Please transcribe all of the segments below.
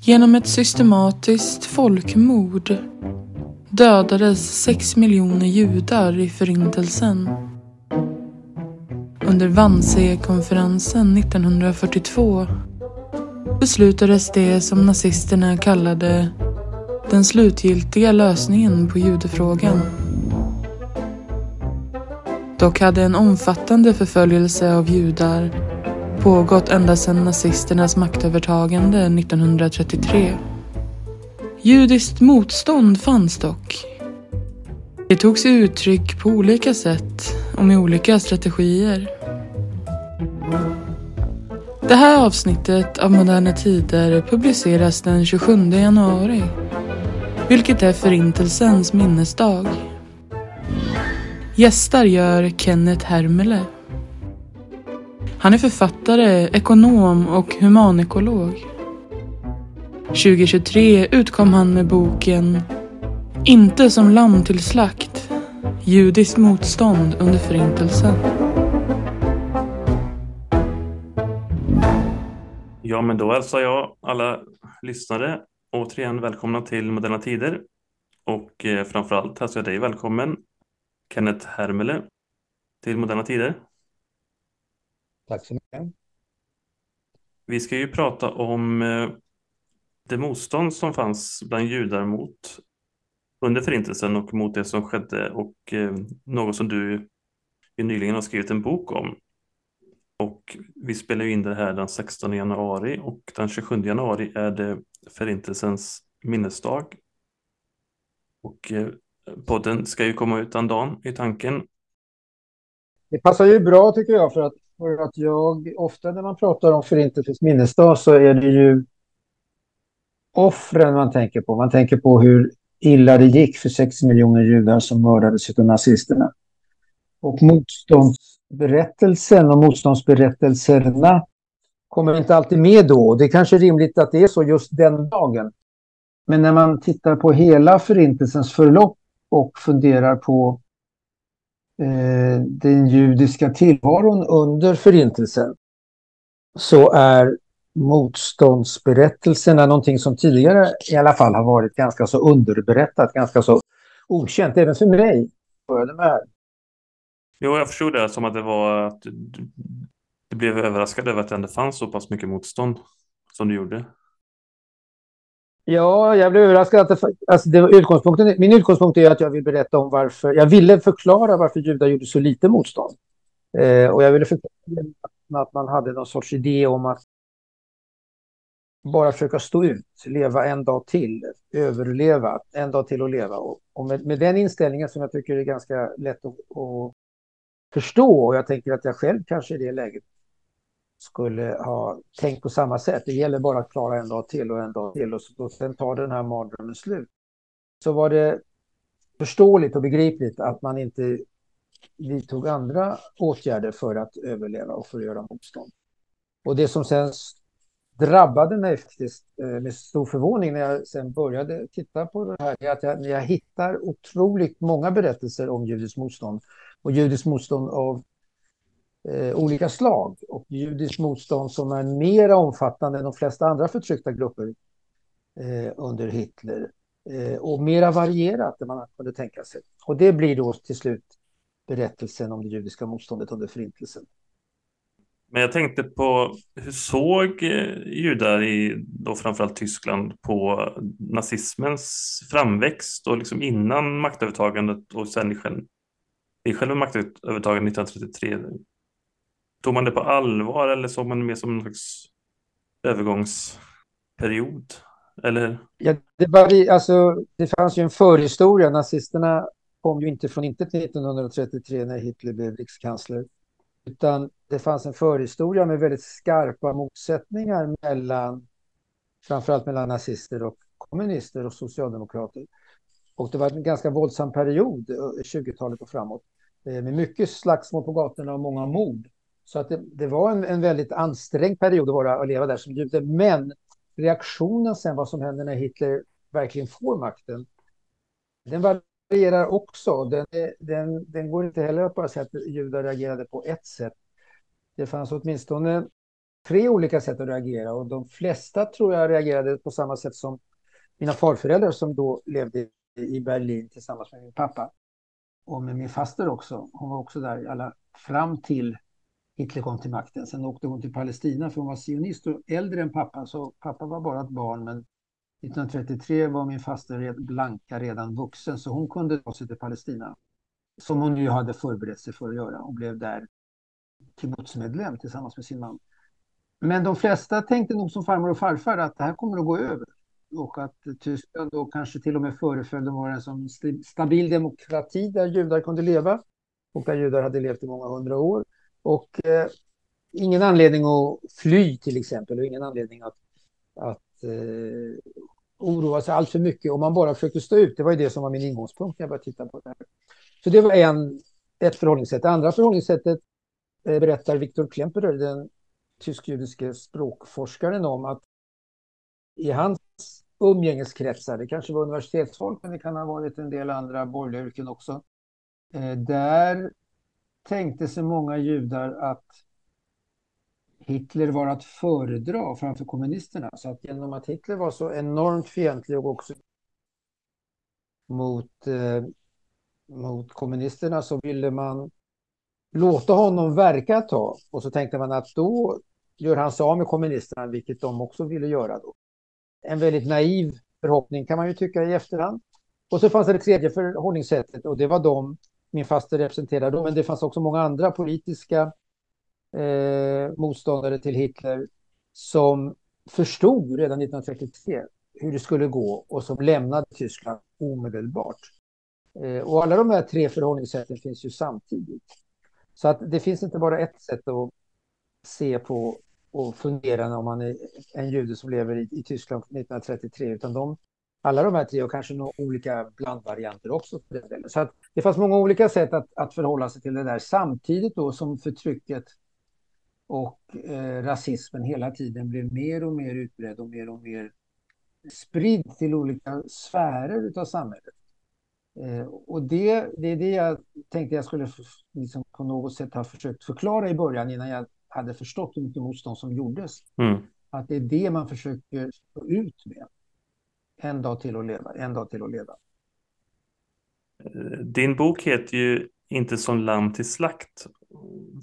Genom ett systematiskt folkmord dödades sex miljoner judar i Förintelsen. Under Wannsee-konferensen 1942 beslutades det som nazisterna kallade den slutgiltiga lösningen på judefrågan. Dock hade en omfattande förföljelse av judar pågått ända sedan nazisternas maktövertagande 1933. Judiskt motstånd fanns dock. Det tog sig uttryck på olika sätt och med olika strategier. Det här avsnittet av Moderna Tider publiceras den 27 januari, vilket är Förintelsens minnesdag. Gästar gör Kenneth Hermele. Han är författare, ekonom och humanekolog. 2023 utkom han med boken Inte som lamm till slakt. Judiskt motstånd under Förintelsen. Ja, men då hälsar jag alla lyssnare återigen välkomna till Moderna Tider. Och eh, framförallt hälsar jag dig välkommen, Kenneth Hermele, till Moderna Tider. Tack så mycket. Vi ska ju prata om eh, det motstånd som fanns bland judar mot under Förintelsen och mot det som skedde och eh, något som du nyligen har skrivit en bok om. Och vi spelar in det här den 16 januari och den 27 januari är det Förintelsens minnesdag. Och eh, podden ska ju komma ut den dagen i tanken. Det passar ju bra tycker jag för att, för att jag ofta när man pratar om Förintelsens minnesdag så är det ju offren man tänker på. Man tänker på hur illa det gick för sex miljoner judar som mördades av nazisterna. Och motståndsberättelsen och motståndsberättelserna kommer inte alltid med då. Det är kanske rimligt att det är så just den dagen. Men när man tittar på hela förintelsens förlopp och funderar på eh, den judiska tillvaron under förintelsen så är motståndsberättelserna någonting som tidigare i alla fall har varit ganska så underberättat, ganska så okänt, även för mig. Med. Jo, jag förstod det som att det var att du, du blev överraskad över att det ändå fanns så pass mycket motstånd som du gjorde. Ja, jag blev överraskad. Att det, alltså det utgångspunkten, min utgångspunkt är att jag vill berätta om varför, jag ville förklara varför judar gjorde så lite motstånd. Eh, och jag ville förklara att man hade någon sorts idé om att bara försöka stå ut, leva en dag till, överleva, en dag till att leva. Och, och med, med, den inställningen som jag tycker är ganska lätt att, att, förstå, och jag tänker att jag själv kanske i det läget skulle ha tänkt på samma sätt. Det gäller bara att klara en dag till och en dag till och, och sen tar den här mardrömmen slut. Så var det förståeligt och begripligt att man inte vidtog andra åtgärder för att överleva och för att göra motstånd. Och det som sen drabbade mig faktiskt eh, med stor förvåning när jag sen började titta på det här är att jag, jag hittar otroligt många berättelser om judiskt motstånd och judiskt motstånd av eh, olika slag och judiskt motstånd som är mer omfattande än de flesta andra förtryckta grupper eh, under Hitler eh, och mera varierat än man kunde tänka sig. Och det blir då till slut berättelsen om det judiska motståndet under Förintelsen. Men jag tänkte på hur såg eh, judar i då framförallt Tyskland på nazismens framväxt och liksom innan maktövertagandet och sen i själva maktövertagandet 1933? Tog man det på allvar eller såg man det mer som en slags övergångsperiod? Eller? Ja, det, var, alltså, det fanns ju en förhistoria. Nazisterna kom ju inte från intet 1933 när Hitler blev rikskansler. Utan det fanns en förhistoria med väldigt skarpa motsättningar mellan framförallt mellan nazister och kommunister och socialdemokrater. Och det var en ganska våldsam period, eh, 20-talet och framåt, eh, med mycket slagsmål på gatorna och många mord. Så att det, det var en, en, väldigt ansträngd period att, vara, att leva där som jude. Men reaktionen sen, vad som händer när Hitler verkligen får makten, den varierar också. Den, den, den går inte heller att bara säga att judar reagerade på ett sätt. Det fanns åtminstone tre olika sätt att reagera och de flesta tror jag reagerade på samma sätt som mina farföräldrar som då levde i Berlin tillsammans med min pappa. Och med min faster också. Hon var också där alla, fram till Hitler kom till makten. Sen åkte hon till Palestina för hon var sionist och äldre än pappa. Så pappa var bara ett barn men 1933 var min faster Blanka redan vuxen så hon kunde ta sig till Palestina. Som hon ju hade förberett sig för att göra och blev där kibbutzmedlem tillsammans med sin man. Men de flesta tänkte nog som farmor och farfar att det här kommer att gå över. Och att Tyskland då kanske till och med föreföll att vara en sån stabil demokrati där judar kunde leva. Och där judar hade levt i många hundra år. Och eh, ingen anledning att fly till exempel och ingen anledning att, att eh, oroa sig allt för mycket om man bara försökte stå ut. Det var ju det som var min ingångspunkt när jag började titta på det här. Så det var en, ett förhållningssätt. Det andra förhållningssättet eh, berättar Viktor Klemperer, den tysk-judiske språkforskaren om att i hans umgängeskretsar, det kanske var universitetsfolk men det kan ha varit en del andra borgerliga yrken också, eh, där tänkte sig många judar att Hitler var att föredra framför kommunisterna. Så att genom att Hitler var så enormt fientlig och också mot, eh, mot kommunisterna så ville man låta honom verka ett tag. Och så tänkte man att då gör han sig av med kommunisterna, vilket de också ville göra då. En väldigt naiv förhoppning kan man ju tycka i efterhand. Och så fanns det det tredje förhållningssättet och det var de min faster representerade då, men det fanns också många andra politiska eh, motståndare till Hitler som förstod redan 1933 hur det skulle gå och som lämnade Tyskland omedelbart. Eh, och alla de här tre förhållningssätten finns ju samtidigt. Så att det finns inte bara ett sätt att se på och fundera om man är en jude som lever i, i Tyskland 1933, utan de, alla de här tre och kanske några olika blandvarianter också. Så att det fanns många olika sätt att, att förhålla sig till det där samtidigt då som förtrycket och eh, rasismen hela tiden blev mer och mer utbredd och mer och mer spridd till olika sfärer av samhället. Eh, och det, det är det jag tänkte jag skulle liksom på något sätt ha försökt förklara i början innan jag hade förstått hur mycket motstånd som gjordes. Mm. Att det är det man försöker få ut med. En dag till att leva, en dag till att leva. Din bok heter ju Inte som lamm till slakt.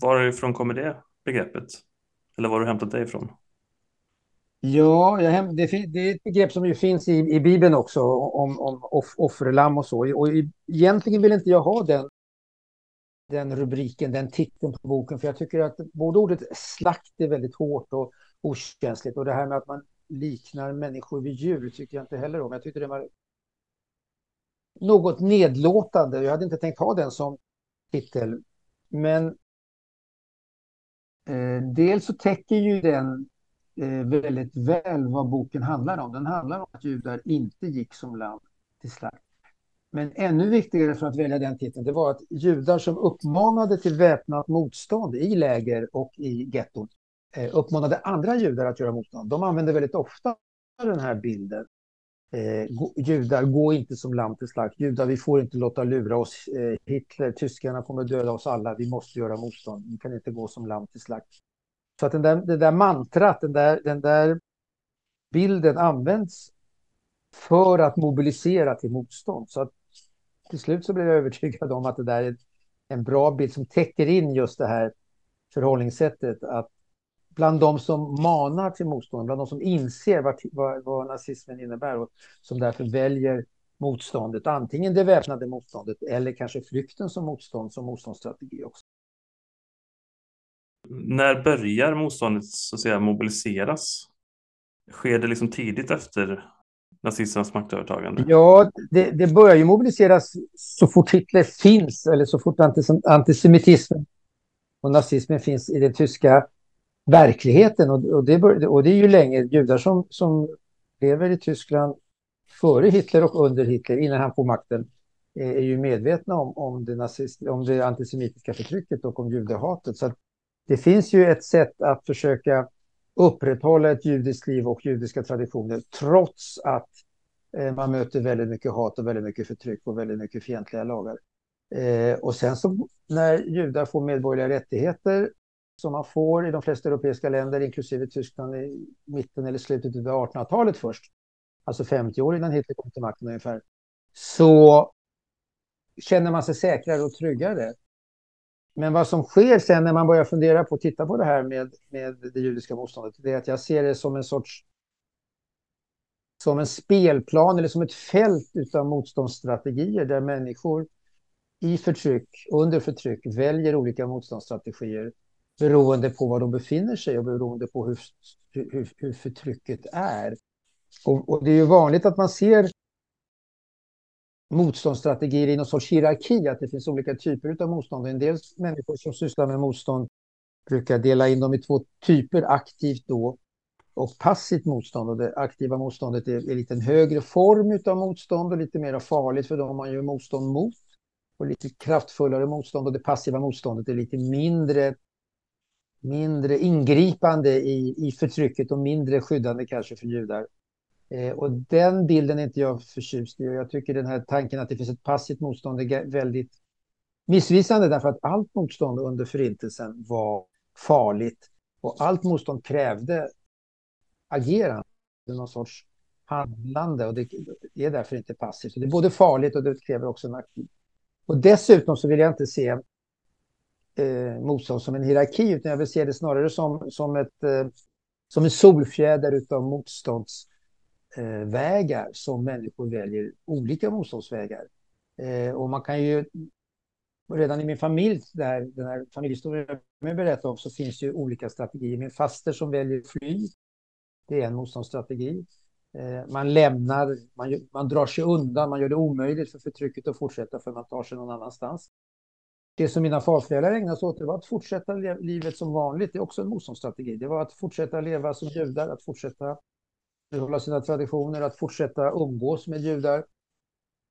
Varifrån kommer det begreppet? Eller var har du hämtat det ifrån? Ja, det, är ett begrepp som ju finns i, i Bibeln också om, om off, offerlamm och så. Och egentligen vill inte jag ha den, den rubriken, den titeln på boken, för jag tycker att både ordet slakt är väldigt hårt och okänsligt och det här med att man liknar människor vid djur tycker jag inte heller om. Jag tyckte det var något nedlåtande. Jag hade inte tänkt ha den som titel. Men eh, dels så täcker ju den eh, väldigt väl vad boken handlar om. Den handlar om att judar inte gick som land till slakt. Men ännu viktigare för att välja den titeln, det var att judar som uppmanade till väpnat motstånd i läger och i getton eh, uppmanade andra judar att göra motstånd. De använde väldigt ofta den här bilden eh, judar, gå inte som lamm till slakt. Judar, vi får inte låta lura oss. Eh, Hitler, tyskarna kommer döda oss alla. Vi måste göra motstånd. Vi kan inte gå som lamm till slakt. Så att den där, det där mantrat, den där, den där bilden används för att mobilisera till motstånd. Så att till slut så blev jag övertygad om att det där är en bra bild som täcker in just det här förhållningssättet att bland de som manar till motstånd, bland de som inser vad, vad, vad nazismen innebär och som därför väljer motståndet, antingen det väpnade motståndet eller kanske flykten som motstånd, som motståndsstrategi också. När börjar motståndet så att säga mobiliseras? Sker det liksom tidigt efter nazisternas maktövertagande? Ja, det, det börjar ju mobiliseras så fort Hitler finns eller så fort antisemitismen och nazismen finns i den tyska verkligheten. Och, och, det, och det är ju länge judar som, som lever i Tyskland före Hitler och under Hitler, innan han får makten, eh, är ju medvetna om, om, det, nazist, om det antisemitiska förtrycket och om judehatet. Så det finns ju ett sätt att försöka upprätthålla ett judiskt liv och judiska traditioner trots att eh, man möter väldigt mycket hat och väldigt mycket förtryck och väldigt mycket fientliga lagar. Eh, och sen så när judar får medborgerliga rättigheter som man får i de flesta europeiska länder, inklusive Tyskland i mitten eller slutet av 1800-talet först, alltså 50 år innan Hitler kom till makten ungefär, så känner man sig säkrare och tryggare. Men vad som sker sen när man börjar fundera på att titta på det här med, med det judiska motståndet, det är att jag ser det som en sorts som en spelplan eller som ett fält av motståndsstrategier där människor i förtryck, under förtryck, väljer olika motståndsstrategier beroende på var de befinner sig och beroende på hur, hur, hur förtrycket är. Och, och, det är ju vanligt att man ser motståndsstrategier i någon sorts hierarki, att det finns olika typer av motstånd. En del människor som sysslar med motstånd brukar dela in dem i två typer, aktivt då och passivt motstånd. Och det aktiva motståndet är, är lite en högre form av motstånd och lite mer farligt för de man gör motstånd mot. Och lite kraftfullare motstånd och det passiva motståndet är lite mindre, mindre ingripande i, i förtrycket och mindre skyddande kanske för judar. Eh, och den bilden är inte jag förtjust i. Jag tycker den här tanken att det finns ett passivt motstånd är väldigt missvisande därför att allt motstånd under förintelsen var farligt och allt motstånd krävde agerande, någon sorts handlande och det är därför inte passivt. Så det är både farligt och det kräver också en aktiv. Och dessutom så vill jag inte se eh, motstånd som en hierarki utan jag vill se det snarare som, som, ett, eh, som en solfjäder utav motståndsvägar eh, som människor väljer olika motståndsvägar. Eh, och man kan ju redan i min familj, där, den här familjehistorien jag berättar om, så finns ju olika strategier. Min faster som väljer fly, det är en motståndsstrategi. Eh, man lämnar, man, man drar sig undan, man gör det omöjligt för förtrycket att fortsätta för man tar sig någon annanstans. Det som mina farföräldrar ägnade sig åt det var att fortsätta livet som vanligt. Det är också en motståndsstrategi. Det var att fortsätta leva som judar, att fortsätta behålla sina traditioner, att fortsätta umgås med judar,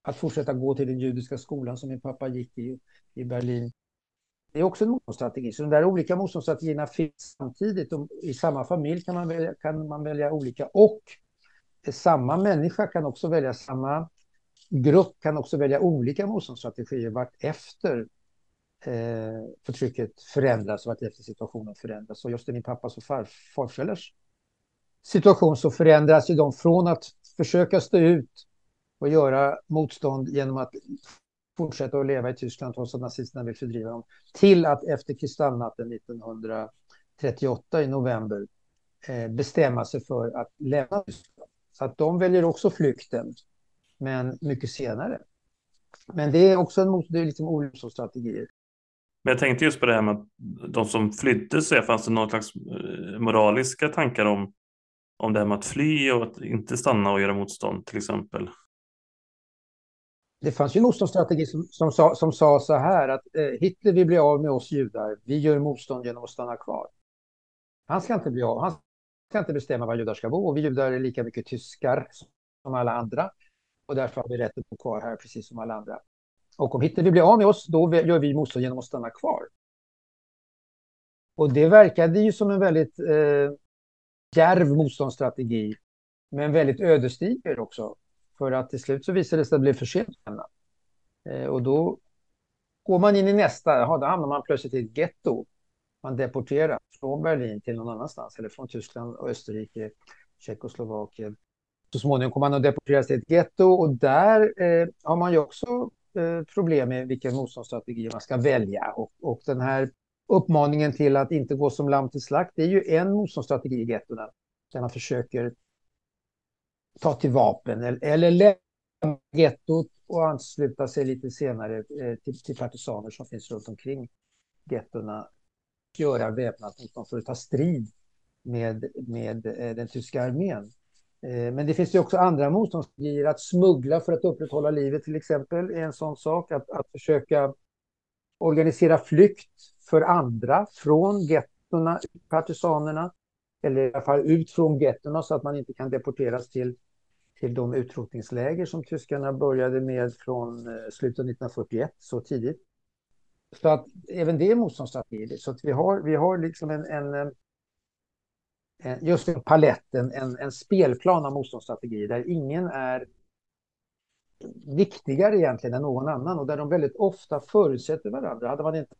att fortsätta gå till den judiska skolan som min pappa gick i, i Berlin. Det är också en motståndsstrategi. Så de där olika motståndsstrategierna finns samtidigt. I samma familj kan man välja, kan man välja olika. Och samma människa kan också välja, samma grupp kan också välja olika motståndsstrategier vart efter eh, förtrycket förändras, och efter situationen förändras. Och just i min pappas och far, farföräldrars situation så förändras ju de från att försöka stå ut och göra motstånd genom att fortsätta att leva i Tyskland trots att nazisterna vill fördriva dem, till att efter kristallnatten 1938 i november eh, bestämma sig för att lämna Tyskland. Så att de väljer också flykten, men mycket senare. Men det är också en det är liksom olika strategier. Men jag tänkte just på det här med att de som flydde, så fanns det några slags eh, moraliska tankar om, om det här med att fly och att inte stanna och göra motstånd till exempel? Det fanns ju en motståndsstrategi som, som, sa, som sa så här att eh, Hitler vill bli av med oss judar, vi gör motstånd genom att stanna kvar. Han ska inte bli av, han ska inte bestämma var judar ska bo och vi judar är lika mycket tyskar som alla andra och därför har vi rätt att bo kvar här precis som alla andra. Och om Hitler vill bli av med oss, då gör vi motstånd genom att stanna kvar. Och det verkade ju som en väldigt eh, djärv motståndsstrategi, men väldigt ödesdiger också. För att till slut så visade det sig att det blev för sent. Eh, och då går man in i nästa, ja, då hamnar man plötsligt i ett getto. Man deporterar från Berlin till någon annanstans, eller från Tyskland, och Österrike, Tjeckoslovakien. Så småningom kommer man att deporteras till ett getto och där eh, har man ju också Eh, problem med vilken motståndsstrategi man ska välja. Och, och den här uppmaningen till att inte gå som lamm till slakt, det är ju en motståndsstrategi i gettona. Där man försöker ta till vapen eller lämna gettot och ansluta sig lite senare eh, till, till partisaner som finns runt omkring gettona. Göra väpnat motstånd för att ta strid med, med eh, den tyska armén. Eh, men det finns ju också andra motståndsstrategier. Att smuggla för att upprätthålla livet till exempel är en sån sak. Att, att försöka organisera flykt för andra från gettona, partisanerna eller i alla fall ut från gettona så att man inte kan deporteras till, till de utrotningsläger som tyskarna började med från eh, slutet av 1941, så tidigt. Så att även det är motståndsstrategi. Så att vi har, vi har liksom en, en eh, Eh, just en palett, en, en, en spelplan av motståndsstrategier där ingen är viktigare egentligen än någon annan och där de väldigt ofta förutsätter varandra. Hade man inte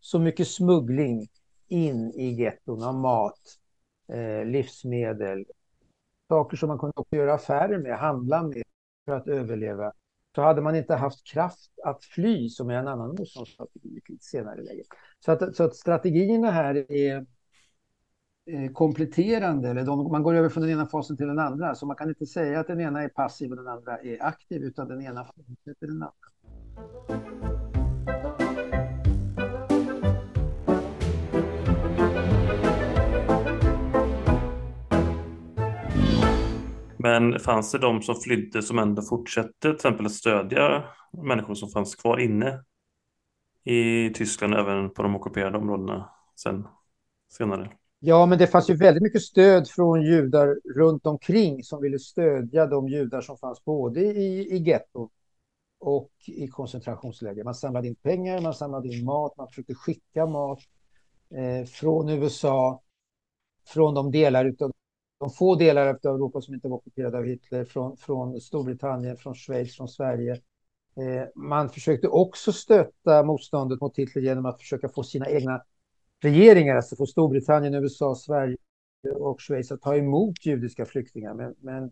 så mycket smuggling in i getton av mat, eh, livsmedel, saker som man kunde göra affärer med, handla med för att överleva. Så hade man inte haft kraft att fly, som är en annan motståndsstrategi lite senare i. Så att, så att strategierna här är Eh, kompletterande, eller de, man går över från den ena fasen till den andra. Så man kan inte säga att den ena är passiv och den andra är aktiv, utan den ena fortsätter den andra. Men fanns det de som flydde som ändå fortsatte till exempel att stödja människor som fanns kvar inne i Tyskland även på de ockuperade områdena sen, senare? Ja, men det fanns ju väldigt mycket stöd från judar runt omkring som ville stödja de judar som fanns både i, i getton och i koncentrationsläger. Man samlade in pengar, man samlade in mat, man försökte skicka mat eh, från USA, från de delar utav de få delar av Europa som inte var ockuperade av Hitler, från, från Storbritannien, från Schweiz, från Sverige. Eh, man försökte också stötta motståndet mot Hitler genom att försöka få sina egna regeringar, alltså från Storbritannien, USA, Sverige och Schweiz att ta emot judiska flyktingar. Men, men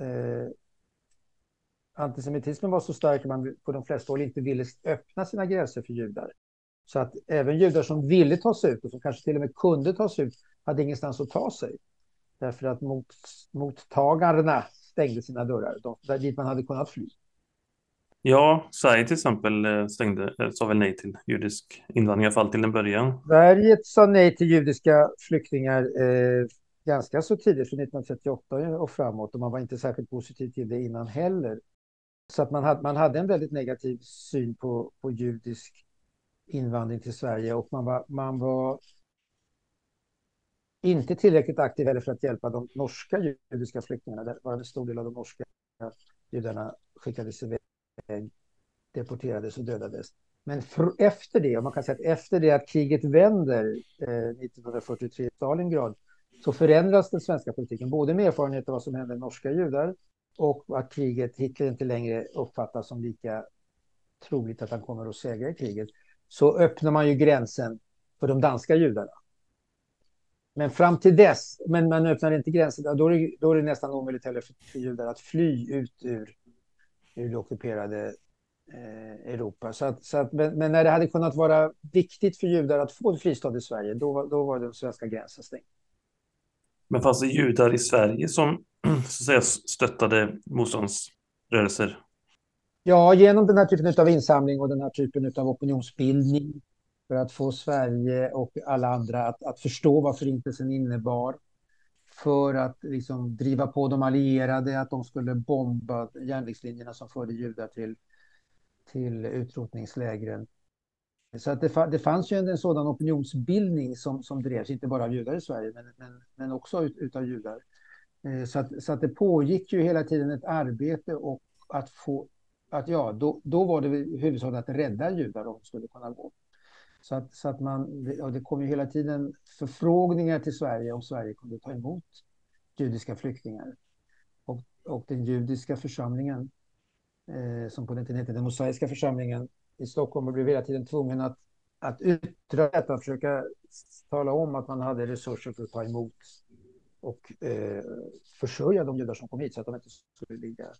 eh, antisemitismen var så stark att man på de flesta håll inte ville öppna sina gränser för judar. Så att även judar som ville ta sig ut och som kanske till och med kunde ta sig ut hade ingenstans att ta sig. Därför att mot, mottagarna stängde sina dörrar, de, där dit man hade kunnat fly. Ja, Sverige till exempel eh, stängde, eh, sa väl nej till judisk invandring, i alla fall till en början. Sverige sa nej till judiska flyktingar eh, ganska så tidigt, från 1938 och framåt, och man var inte särskilt positiv till det innan heller. Så att man hade, man hade en väldigt negativ syn på, på judisk invandring till Sverige och man var, man var inte tillräckligt aktiv heller för att hjälpa de norska judiska flyktingarna. Där var en stor del av de norska judarna skickades iväg, Eh, deporterades och dödades. Men efter det, och man kan säga att efter det att kriget vänder eh, 1943 i Stalingrad, så förändras den svenska politiken, både med erfarenhet av vad som hände med norska judar och att kriget Hitler inte längre uppfattas som lika troligt att han kommer att segra i kriget, så öppnar man ju gränsen för de danska judarna. Men fram till dess, men man öppnar inte gränsen, då är det, då är det nästan omöjligt heller för judar att fly ut ur, ur det ockuperade eh, Europa. Så att, så att, men, men, när det hade kunnat vara viktigt för judar att få en fristad i Sverige, då, då var den svenska gränsen stängd. Men fanns det judar i Sverige som så säga, stöttade motståndsrörelser? Ja, genom den här typen av insamling och den här typen av opinionsbildning för att få Sverige och alla andra att, att förstå vad Förintelsen innebar. För att liksom driva på de allierade att de skulle bomba järnvägslinjerna som förde judar till, till utrotningslägren. Så att det, det fanns ju en, en, sådan opinionsbildning som, som drevs, inte bara av judar i Sverige, men, men, men också ut, utav judar. Eh, så att, så att det pågick ju hela tiden ett arbete och att få, att ja, då, då var det huvudsakligen att rädda judar om de skulle kunna gå. Så att, så att man, och det kom ju hela tiden förfrågningar till Sverige om Sverige kunde ta emot judiska flyktingar. Och, och den judiska församlingen, eh, som på den tiden hette den mosaiska församlingen i Stockholm, blev hela tiden tvungen att, att yttra detta, att försöka tala om att man hade resurser för att ta emot och eh, försörja de judar som kom hit så att de inte skulle ligga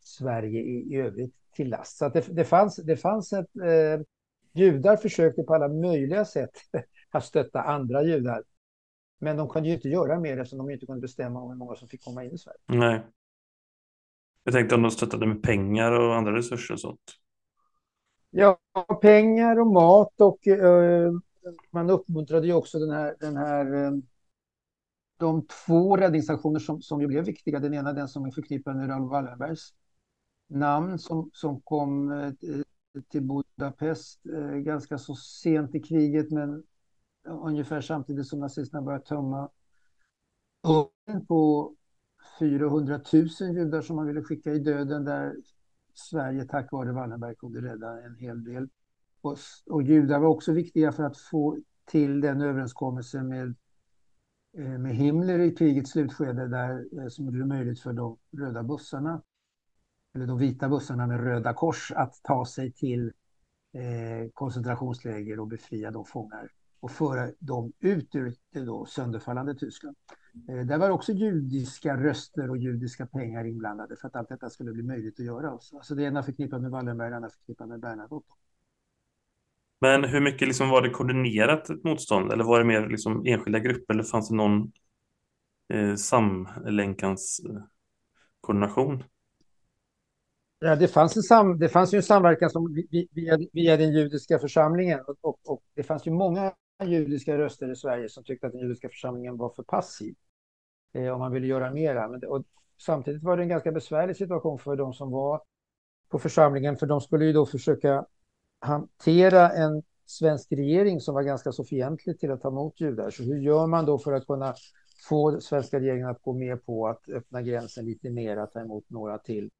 Sverige i, i övrigt till last. Så det, det, fanns, det fanns ett eh, Judar försökte på alla möjliga sätt att stötta andra judar. Men de kunde ju inte göra mer eftersom de inte kunde bestämma om hur många som fick komma in i Sverige. Nej. Jag tänkte om de stöttade med pengar och andra resurser och sånt. Ja, pengar och mat och uh, man uppmuntrade ju också den här, den här uh, de två räddningsaktioner som, som ju blev viktiga. Den ena den som är förknippad med Raoul Wallenbergs namn som, som kom uh, till Budapest eh, ganska så sent i kriget men ungefär samtidigt som nazisterna började tömma på 400 000 judar som man ville skicka i döden där Sverige tack vare Wallenberg kunde rädda en hel del. Och, och judar var också viktiga för att få till den överenskommelse med, eh, med Himmler i krigets slutskede där, eh, som gjorde det möjligt för de röda bussarna eller de vita bussarna med Röda Kors att ta sig till eh, koncentrationsläger och befria de fångar och föra dem ut ur det då sönderfallande Tyskland. Eh, där var också judiska röster och judiska pengar inblandade för att allt detta skulle bli möjligt att göra. Alltså det ena förknippat med Wallenberg, det andra förknippat med Bernadotte. Men hur mycket liksom var det koordinerat ett motstånd eller var det mer liksom enskilda grupper eller fanns det någon eh, samlänkans eh, koordination? Ja, det, fanns en sam, det fanns ju en samverkan som, via, via den judiska församlingen och, och, det fanns ju många judiska röster i Sverige som tyckte att den judiska församlingen var för passiv. Eh, om man ville göra mera. Men, och, samtidigt var det en ganska besvärlig situation för de som var på församlingen för de skulle ju då försöka hantera en svensk regering som var ganska så fientlig till att ta emot judar. Så hur gör man då för att kunna få svenska regeringen att gå med på att öppna gränsen lite mer, att ta emot några till?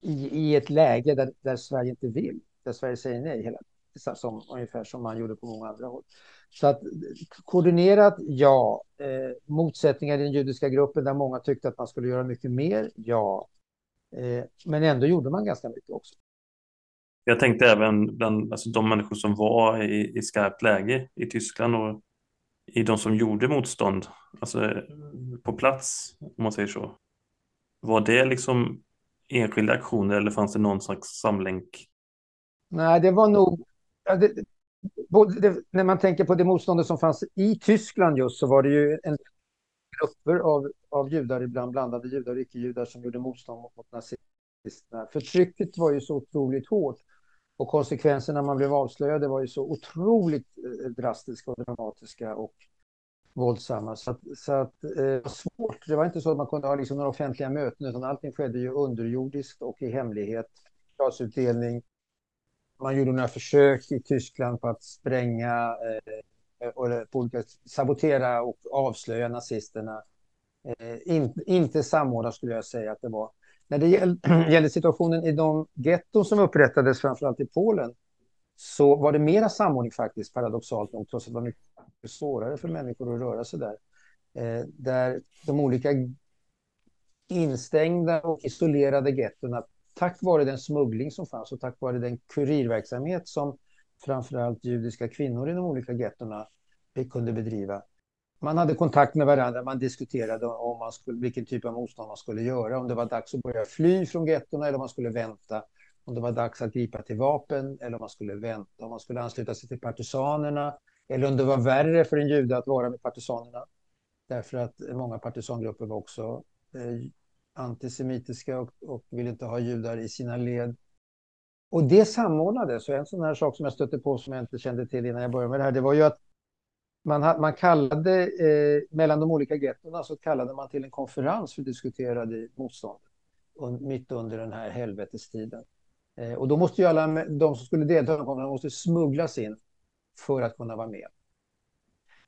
I, i ett läge där, där Sverige inte vill, där Sverige säger nej hela som, ungefär som man gjorde på många andra håll. Så att koordinerat, ja. Eh, motsättningar i den judiska gruppen där många tyckte att man skulle göra mycket mer, ja. Eh, men ändå gjorde man ganska mycket också. Jag tänkte även bland alltså, de människor som var i, i skarpt läge i Tyskland och i de som gjorde motstånd, alltså på plats, om man säger så. Var det liksom enskilda aktioner eller fanns det någon slags samlänk? Nej, det var nog... Ja, det, det, när man tänker på det motståndet som fanns i Tyskland just så var det ju en grupper av, av judar, ibland blandade judar och icke-judar som gjorde motstånd mot, mot nazisterna. Förtrycket var ju så otroligt hårt och konsekvenserna man blev avslöjade var ju så otroligt eh, drastiska och dramatiska och våldsamma. Så att, så att eh, svårt. Det var inte så att man kunde ha liksom några offentliga möten utan allting skedde ju underjordiskt och i hemlighet. Glasutdelning. Man gjorde några försök i Tyskland på att spränga eh, och på olika, sabotera och avslöja nazisterna. Eh, in, inte samordna skulle jag säga att det var. När det gäller situationen i de getton som upprättades, framförallt i Polen, så var det mera samordning faktiskt, paradoxalt nog, trots att det var mycket svårare för människor att röra sig där. Eh, där de olika instängda och isolerade gettona, tack vare den smuggling som fanns och tack vare den kurirverksamhet som framförallt judiska kvinnor i de olika gettona eh, kunde bedriva, man hade kontakt med varandra, man diskuterade om man skulle, vilken typ av motstånd man skulle göra, om det var dags att börja fly från gettorna eller om man skulle vänta, om det var dags att gripa till vapen eller om man skulle vänta, om man skulle ansluta sig till partisanerna eller om det var värre för en jude att vara med partisanerna. Därför att många partisangrupper var också eh, antisemitiska och, och ville inte ha judar i sina led. Och det samordnades. Och en sån här sak som jag stötte på som jag inte kände till innan jag började med det här, det var ju att man, man kallade, eh, mellan de olika gettona så kallade man till en konferens för att diskutera motståndet mitt under den här helvetestiden. Eh, och då måste ju alla de som skulle delta i konferensen måste smugglas in för att kunna vara med.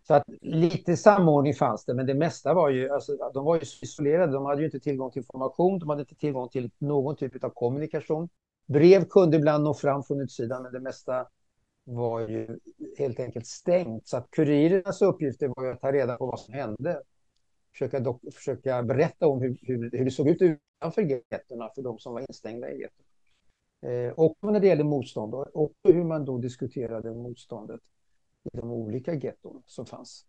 Så att lite samordning fanns det, men det mesta var ju, alltså, de var ju isolerade. De hade ju inte tillgång till information, de hade inte tillgång till någon typ av kommunikation. Brev kunde ibland nå fram från utsidan, men det mesta var ju helt enkelt stängt. Så att kurirernas uppgifter var att ta reda på vad som hände. Försöka, dock, försöka berätta om hur, hur, hur det såg ut utanför gettorna för de som var instängda i getton. Eh, och när det gäller motstånd och hur man då diskuterade motståndet i de olika getton som fanns.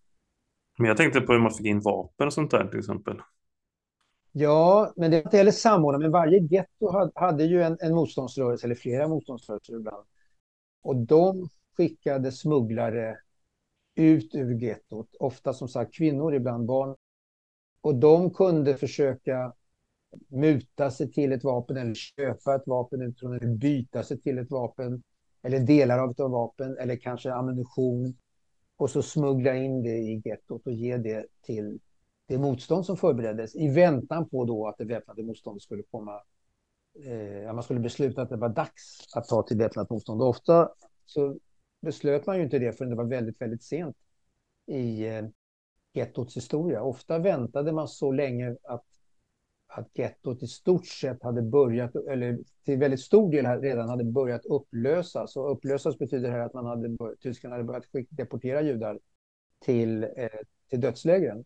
Men jag tänkte på hur man fick in vapen och sånt där till exempel. Ja, men det var inte heller samordnat. Men varje getto hade, hade ju en, en motståndsrörelse, eller flera motståndsrörelser ibland. Och de skickade smugglare ut ur gettot, ofta som sagt kvinnor, ibland barn. Och de kunde försöka muta sig till ett vapen eller köpa ett vapen utifrån eller byta sig till ett vapen eller delar av ett vapen eller kanske ammunition och så smuggla in det i gettot och ge det till det motstånd som förbereddes i väntan på då att det väpnade motståndet skulle komma eh, man skulle besluta att det var dags att ta till väpnat motstånd. Och ofta så beslöt man ju inte det förrän det var väldigt, väldigt sent i eh, gettots historia. Ofta väntade man så länge att, att gettot i stort sett hade börjat, eller till väldigt stor del redan hade börjat upplösas. Och upplösas betyder här att man hade tyskarna hade börjat deportera judar till, eh, till dödslägren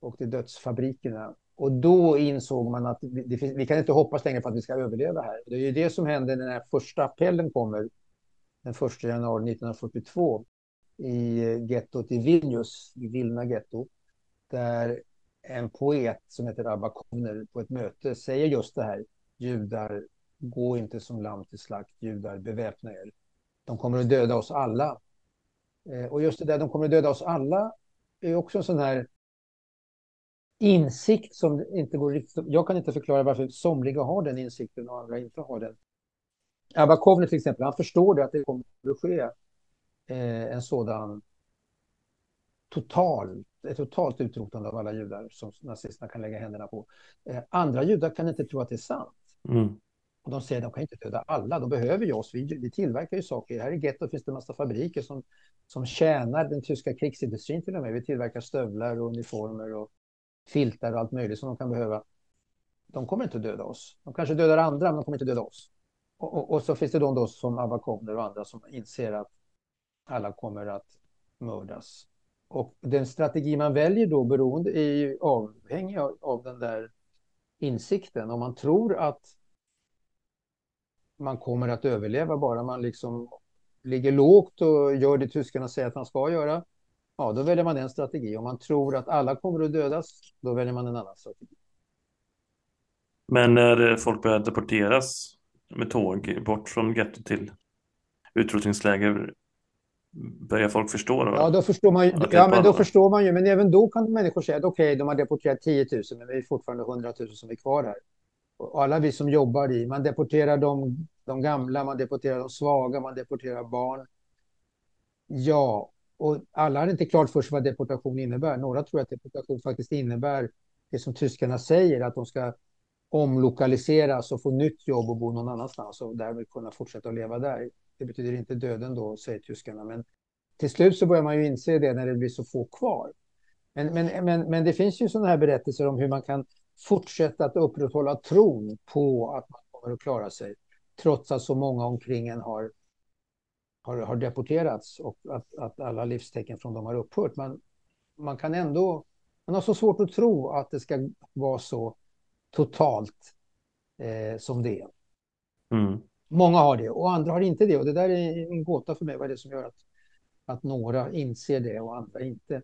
och till dödsfabrikerna. Och då insåg man att vi, vi, kan inte hoppas längre på att vi ska överleva här. Det är ju det som händer när den här första appellen kommer den 1 januari 1942. i eh, gettot i Vilnius, i Vilna getto, där en poet som heter Abba Kovner på ett möte säger just det här. Judar, gå inte som lamm till slakt. Judar, beväpna er. De kommer att döda oss alla. Eh, och just det där, de kommer att döda oss alla, är också en sån här insikt som inte går riktigt... Jag kan inte förklara varför somliga har den insikten och andra inte har den. Abba Kovner till exempel, han förstår det att det kommer att ske eh, en sådan total, ett totalt utrotande av alla judar som nazisterna kan lägga händerna på. Eh, andra judar kan inte tro att det är sant. Mm. Och de säger att de kan inte döda alla, de behöver ju oss, vi, vi tillverkar ju saker. Här i gettot finns det en massa fabriker som, som tjänar den tyska krigsindustrin till och med. Vi tillverkar stövlar och uniformer och filtar och allt möjligt som de kan behöva. De kommer inte att döda oss. De kanske dödar andra, men de kommer inte att döda oss. Och, och, och så finns det de då som Abba Kovner och andra som inser att alla kommer att mördas. Och den strategi man väljer då beroende är ju avhängig av, av den där insikten. Om man tror att man kommer att överleva bara man liksom ligger lågt och gör det tyskarna säger att man ska göra, ja, då väljer man en strategi. Om man tror att alla kommer att dödas, då väljer man en annan strategi. Men när folk börjar deporteras med tåg bort från getto till utrotningsläger, börjar folk förstå då? Ja, då förstår man ju. Ja, men då förstår man ju. Men även då kan människor säga att okej, okay, de har deporterat 10 000, men det är fortfarande 100 000 som är kvar här. Och alla vi som jobbar i, man deporterar de, de gamla, man deporterar de svaga, man deporterar barn. Ja, och alla har inte klart för sig vad deportation innebär. Några tror att deportation faktiskt innebär det som tyskarna säger, att de ska omlokaliseras och få nytt jobb och bo någon annanstans och därmed kunna fortsätta att leva där. Det betyder inte döden då, säger tyskarna. Men till slut så börjar man ju inse det när det blir så få kvar. Men, men, men, men det finns ju sådana här berättelser om hur man kan fortsätta att upprätthålla tron på att man kommer att klara sig trots att så många omkring en har, har, har deporterats och att, att alla livstecken från dem har upphört. Man, man kan ändå... Man har så svårt att tro att det ska vara så totalt eh, som det är. Mm. Många har det och andra har inte det. Och det där är en gåta för mig. Vad är det som gör att, att några inser det och andra inte?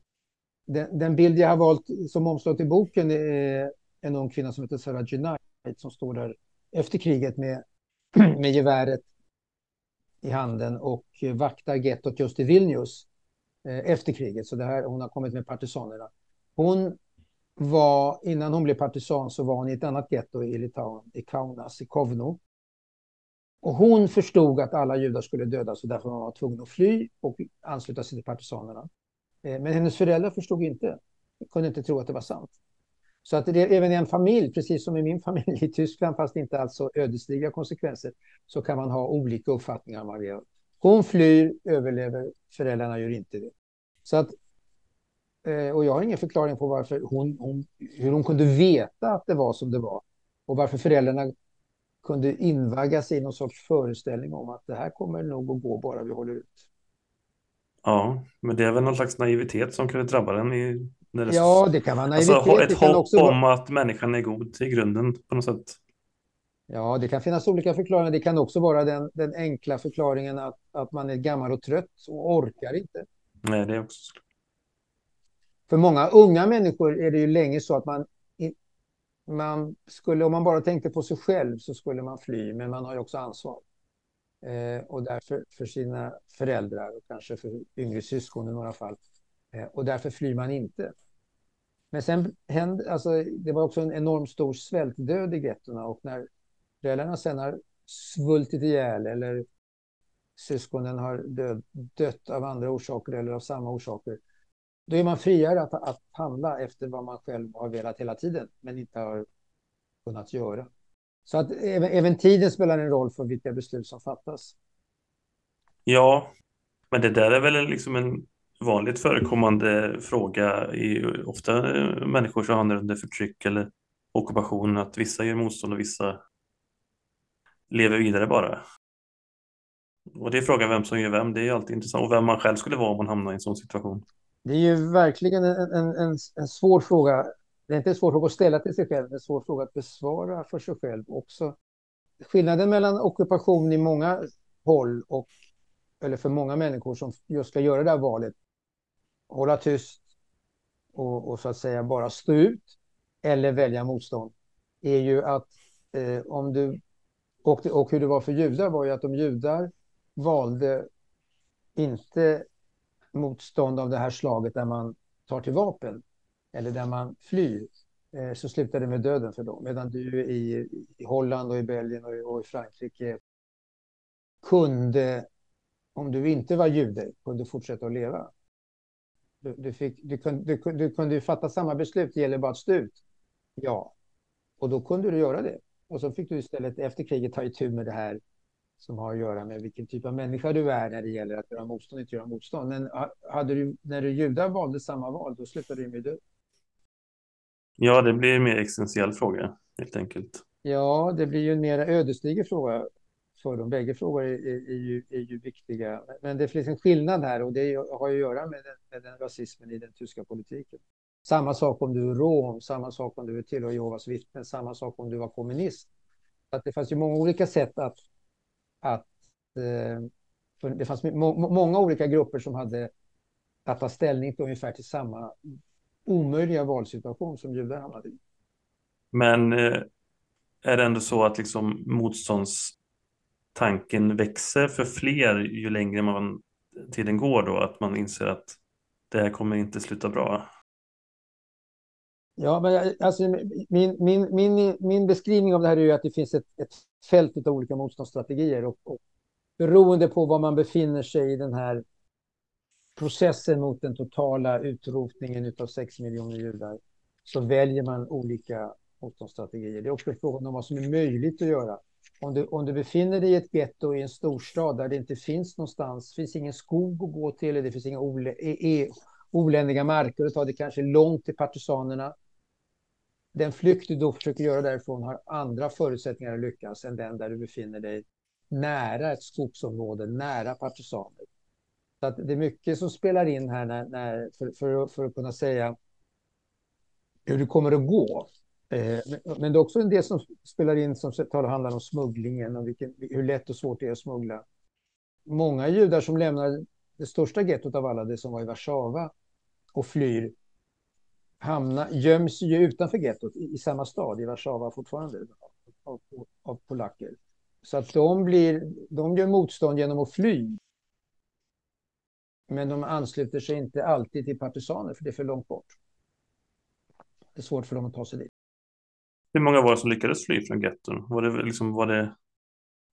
Den, den bild jag har valt som omslag till boken är en ung kvinna som heter Sarah Knight som står där efter kriget med, med geväret i handen och vaktar gettot just i Vilnius eh, efter kriget. Så det här, hon har kommit med partisanerna. Hon var, innan hon blev partisan så var hon i ett annat getto i Litauen, i Kaunas, i Kovno. Och hon förstod att alla judar skulle dödas och därför var hon tvungen att fly och ansluta sig till partisanerna. Eh, men hennes föräldrar förstod inte, kunde inte tro att det var sant. Så att det, även i en familj, precis som i min familj i Tyskland, fast inte alltså ödesdigra konsekvenser, så kan man ha olika uppfattningar om vad det är. Hon flyr, överlever, föräldrarna gör inte det. Så att, eh, och jag har ingen förklaring på varför hon, hon, hur hon kunde veta att det var som det var. Och varför föräldrarna kunde invaggas i någon sorts föreställning om att det här kommer nog att gå bara vi håller ut. Ja, men det är väl någon slags naivitet som kunde drabba den i det ja, det kan vara naivitet. Alltså, ett hopp också om att människan är god i grunden på något sätt. Ja, det kan finnas olika förklaringar. Det kan också vara den, den enkla förklaringen att, att man är gammal och trött och orkar inte. Nej, det är också För många unga människor är det ju länge så att man, man skulle, om man bara tänkte på sig själv så skulle man fly, men man har ju också ansvar. Eh, och därför för sina föräldrar och kanske för yngre syskon i några fall. Eh, och därför flyr man inte. Men sen hände, alltså, det var också en enormt stor svältdöd i gettona och när föräldrarna sen har svultit ihjäl eller syskonen har död, dött av andra orsaker eller av samma orsaker, då är man friare att, att handla efter vad man själv har velat hela tiden, men inte har kunnat göra. Så att även, även tiden spelar en roll för vilka beslut som fattas. Ja, men det där är väl liksom en vanligt förekommande fråga i ofta människor som hamnar under förtryck eller ockupation att vissa gör motstånd och vissa lever vidare bara. Och det är frågan vem som gör vem, det är alltid intressant. Och vem man själv skulle vara om man hamnar i en sån situation. Det är ju verkligen en, en, en, en svår fråga. Det är inte en svår fråga att ställa till sig själv, det är en svår fråga att besvara för sig själv också. Skillnaden mellan ockupation i många håll och eller för många människor som just ska göra det här valet, hålla tyst och, och så att säga bara stå ut eller välja motstånd, är ju att eh, om du... Och, och hur det var för judar var ju att om judar valde inte motstånd av det här slaget där man tar till vapen eller där man flyr eh, så slutar det med döden för dem. Medan du i, i Holland och i Belgien och i, och i Frankrike kunde, om du inte var jude, kunde fortsätta att leva. Du, du, fick, du, kunde, du, du kunde ju fatta samma beslut, det gäller bara att stå ut. Ja, och då kunde du göra det. Och så fick du istället efter kriget ta itu med det här som har att göra med vilken typ av människa du är när det gäller att göra motstånd, inte göra motstånd. Men hade du, när du judar valde samma val, då slutade du med död. Ja, det blir en mer existentiell fråga, helt enkelt. Ja, det blir ju en mer ödesdiger fråga för dem. Bägge frågor är, är, är, ju, är ju viktiga. Men det finns en skillnad här och det har att göra med den, med den rasismen i den tyska politiken. Samma sak om du är rom, samma sak om du tillhör Jehovas vittnen, samma sak om du var kommunist. Att det fanns ju många olika sätt att att eh, det fanns må, många olika grupper som hade att ta ställning till ungefär till samma omöjliga valsituation som judar hamnade i. Men eh, är det ändå så att liksom motståndstanken växer för fler ju längre man, tiden går då? Att man inser att det här kommer inte sluta bra? Ja, men eh, alltså, min, min, min, min beskrivning av det här är ju att det finns ett, ett fält av olika motståndsstrategier och, och beroende på var man befinner sig i den här processen mot den totala utrotningen av sex miljoner judar så väljer man olika motståndsstrategier. Det är också frågan om vad som är möjligt att göra. Om du, om du befinner dig i ett getto i en storstad där det inte finns någonstans, finns ingen skog att gå till, det finns inga olä, e, e, oländiga marker att ta, det kanske är långt till partisanerna. Den flykt du då försöker göra därifrån har andra förutsättningar att lyckas än den där du befinner dig nära ett skogsområde, nära partisaner. Så att det är mycket som spelar in här när, när för, för, för, att kunna säga hur det kommer att gå. Eh, men det är också en del som spelar in som handlar om smugglingen och vilken, hur lätt och svårt det är att smuggla. Många judar som lämnar det största gettot av alla, det som var i Warszawa, och flyr, hamnar, göms ju utanför gettot i, i samma stad, i Warszawa fortfarande, av, av polacker. Så att de, blir, de gör motstånd genom att fly men de ansluter sig inte alltid till partisaner för det är för långt bort. Det är svårt för dem att ta sig dit. Hur många var det som lyckades fly från getton? Var det, liksom, var, det,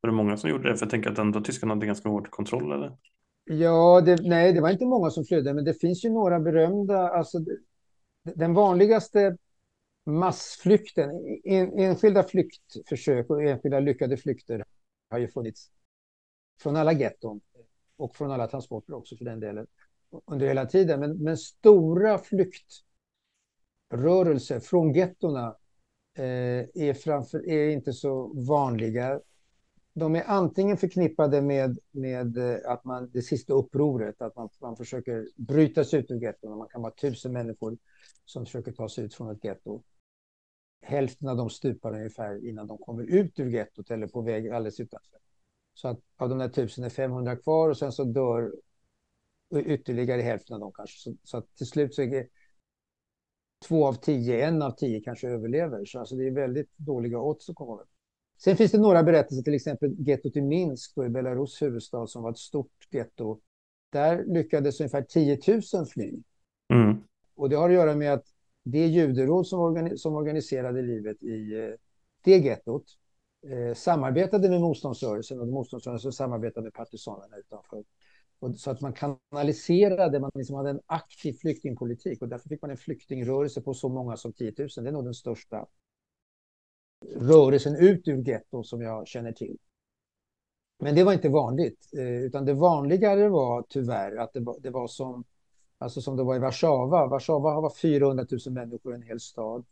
var det många som gjorde det? För jag tänker att ändå tyskarna hade ganska hård kontroll, eller? Ja, det, nej, det var inte många som flydde, men det finns ju några berömda. Alltså, den vanligaste massflykten, en, enskilda flyktförsök och enskilda lyckade flykter har ju funnits från alla getton och från alla transporter också för den delen under hela tiden. Men, men stora flyktrörelser från gettona eh, är, framför, är inte så vanliga. De är antingen förknippade med, med eh, att man, det sista upproret, att man, man försöker bryta sig ut ur getton. Man kan vara tusen människor som försöker ta sig ut från ett getto. Hälften av dem stupar ungefär innan de kommer ut ur gettot eller på väg alldeles utanför. Så att av de där tusen är 500 kvar och sen så dör ytterligare hälften av dem kanske. Så, så att till slut så är det två av tio, en av tio kanske överlever. Så alltså det är väldigt dåliga odds att komma upp. Sen finns det några berättelser, till exempel gettot i Minsk då i Belarus huvudstad som var ett stort getto. Där lyckades ungefär 10 000 fly. Mm. Och det har att göra med att det juderåd som, organi som organiserade livet i eh, det gettot eh, samarbetade med motståndsrörelsen och motståndsrörelsen samarbetade med partisanerna utanför. Och så att man kanaliserade, man liksom hade en aktiv flyktingpolitik och därför fick man en flyktingrörelse på så många som 10 000. Det är nog den största rörelsen ut ur getton som jag känner till. Men det var inte vanligt, eh, utan det vanligare var tyvärr att det var, det var som, alltså som det var i Warszawa. Warszawa var 400 000 människor i en hel stad.